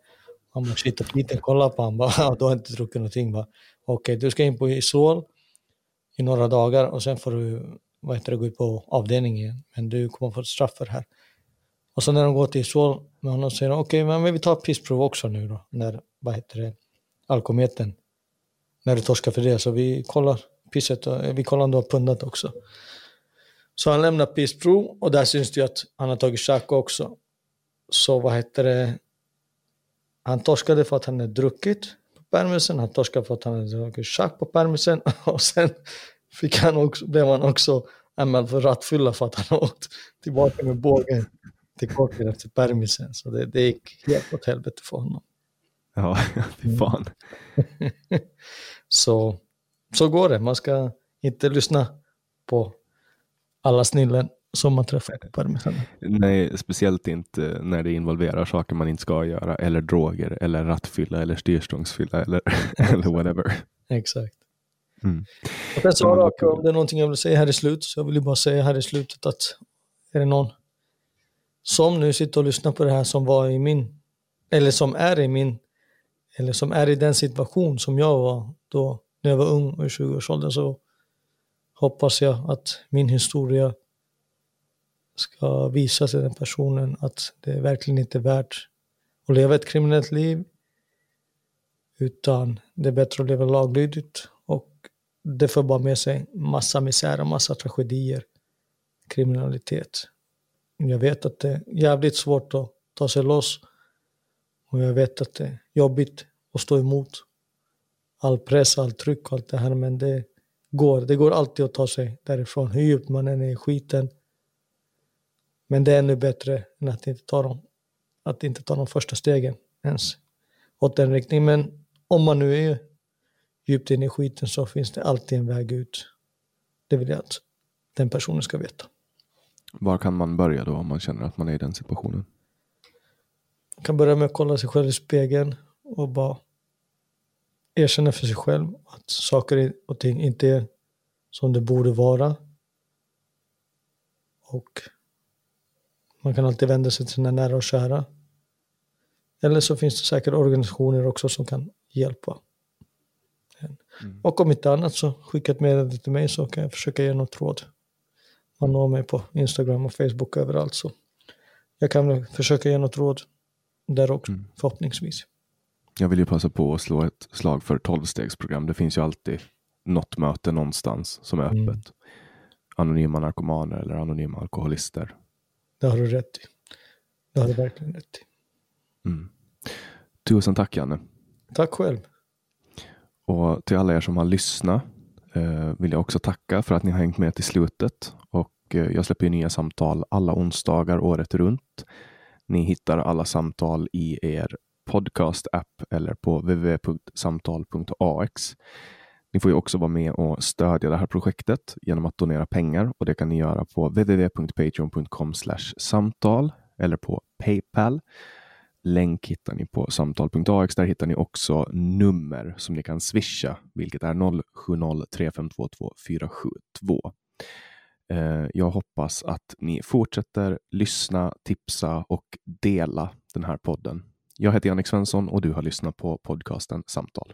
Speaker 2: Han bara shit och Peter kollar på honom bara, "Ja, du har inte druckit någonting. Okej, Okej, du ska in på Isol i några dagar och sen får du vad heter det, gå ut på avdelningen igen. Men du kommer få ett straff för det här. Och så när de går till Isol med honom säger de okej, men vi tar ett pissprov också nu då. När, vad heter det, alkometern. När du torskar för det. Så vi kollar pisset, och, eh, vi kollar om du har pundat också. Så han lämnar pissprov och där syns det ju att han har tagit tjack också. Så vad heter det, han torskade för att han hade druckit på permisen, han torskade för att han hade tagit tjack på permisen och sen fick han också, blev han också anmäld för rattfylla för att han åkt tillbaka med bågen till kåken efter permisen. Så det, det gick helt åt helvete för honom.
Speaker 1: Ja, fy fan.
Speaker 2: så, så går det. Man ska inte lyssna på alla snillen som man träffar på parmesan.
Speaker 1: Nej, speciellt inte när det involverar saker man inte ska göra, eller droger, eller rattfylla, eller styrstångsfylla, eller, eller whatever.
Speaker 2: Exakt.
Speaker 1: Mm.
Speaker 2: Och sen så om det är någonting jag vill säga här i slutet, så jag vill ju bara säga här i slutet att är det någon som nu sitter och lyssnar på det här som var i min, eller som är i min, eller som är i den situation som jag var då när jag var ung i 20-årsåldern så hoppas jag att min historia ska visa till den personen att det verkligen inte är värt att leva ett kriminellt liv utan det är bättre att leva laglydigt och det för bara med sig massa misär och massa tragedier, kriminalitet. Jag vet att det är jävligt svårt att ta sig loss och jag vet att det är jobbigt att stå emot all press, all tryck och allt det här men det går. Det går alltid att ta sig därifrån hur djupt man än är i skiten. Men det är ännu bättre än att inte ta de, att inte ta de första stegen ens åt den riktningen. Men om man nu är djupt inne i skiten så finns det alltid en väg ut. Det vill jag att den personen ska veta.
Speaker 1: Var kan man börja då om man känner att man är i den situationen?
Speaker 2: Man kan börja med att kolla sig själv i spegeln och bara erkänna för sig själv att saker och ting inte är som det borde vara. Och man kan alltid vända sig till sina nära och kära. Eller så finns det säkert organisationer också som kan hjälpa. Mm. Och om inte annat så skicka ett meddelande till mig så kan jag försöka ge något råd. Man når mig på Instagram och Facebook överallt så jag kan försöka ge något råd där också mm. förhoppningsvis.
Speaker 1: Jag vill ju passa på att slå ett slag för tolvstegsprogram. Det finns ju alltid något möte någonstans som är öppet. Mm. Anonyma narkomaner eller anonyma alkoholister.
Speaker 2: Det har du rätt i. Det har du verkligen rätt i.
Speaker 1: Mm. Tusen tack Janne.
Speaker 2: Tack själv.
Speaker 1: Och till alla er som har lyssnat eh, vill jag också tacka för att ni har hängt med till slutet. Och eh, jag släpper nya samtal alla onsdagar året runt. Ni hittar alla samtal i er podcast-app eller på www.samtal.ax. Ni får ju också vara med och stödja det här projektet genom att donera pengar och det kan ni göra på www.patreon.com samtal eller på Paypal. Länk hittar ni på samtal.ax. Där hittar ni också nummer som ni kan swisha, vilket är 070 3522 472. Eh, jag hoppas att ni fortsätter lyssna, tipsa och dela den här podden. Jag heter Jannik Svensson och du har lyssnat på podcasten Samtal.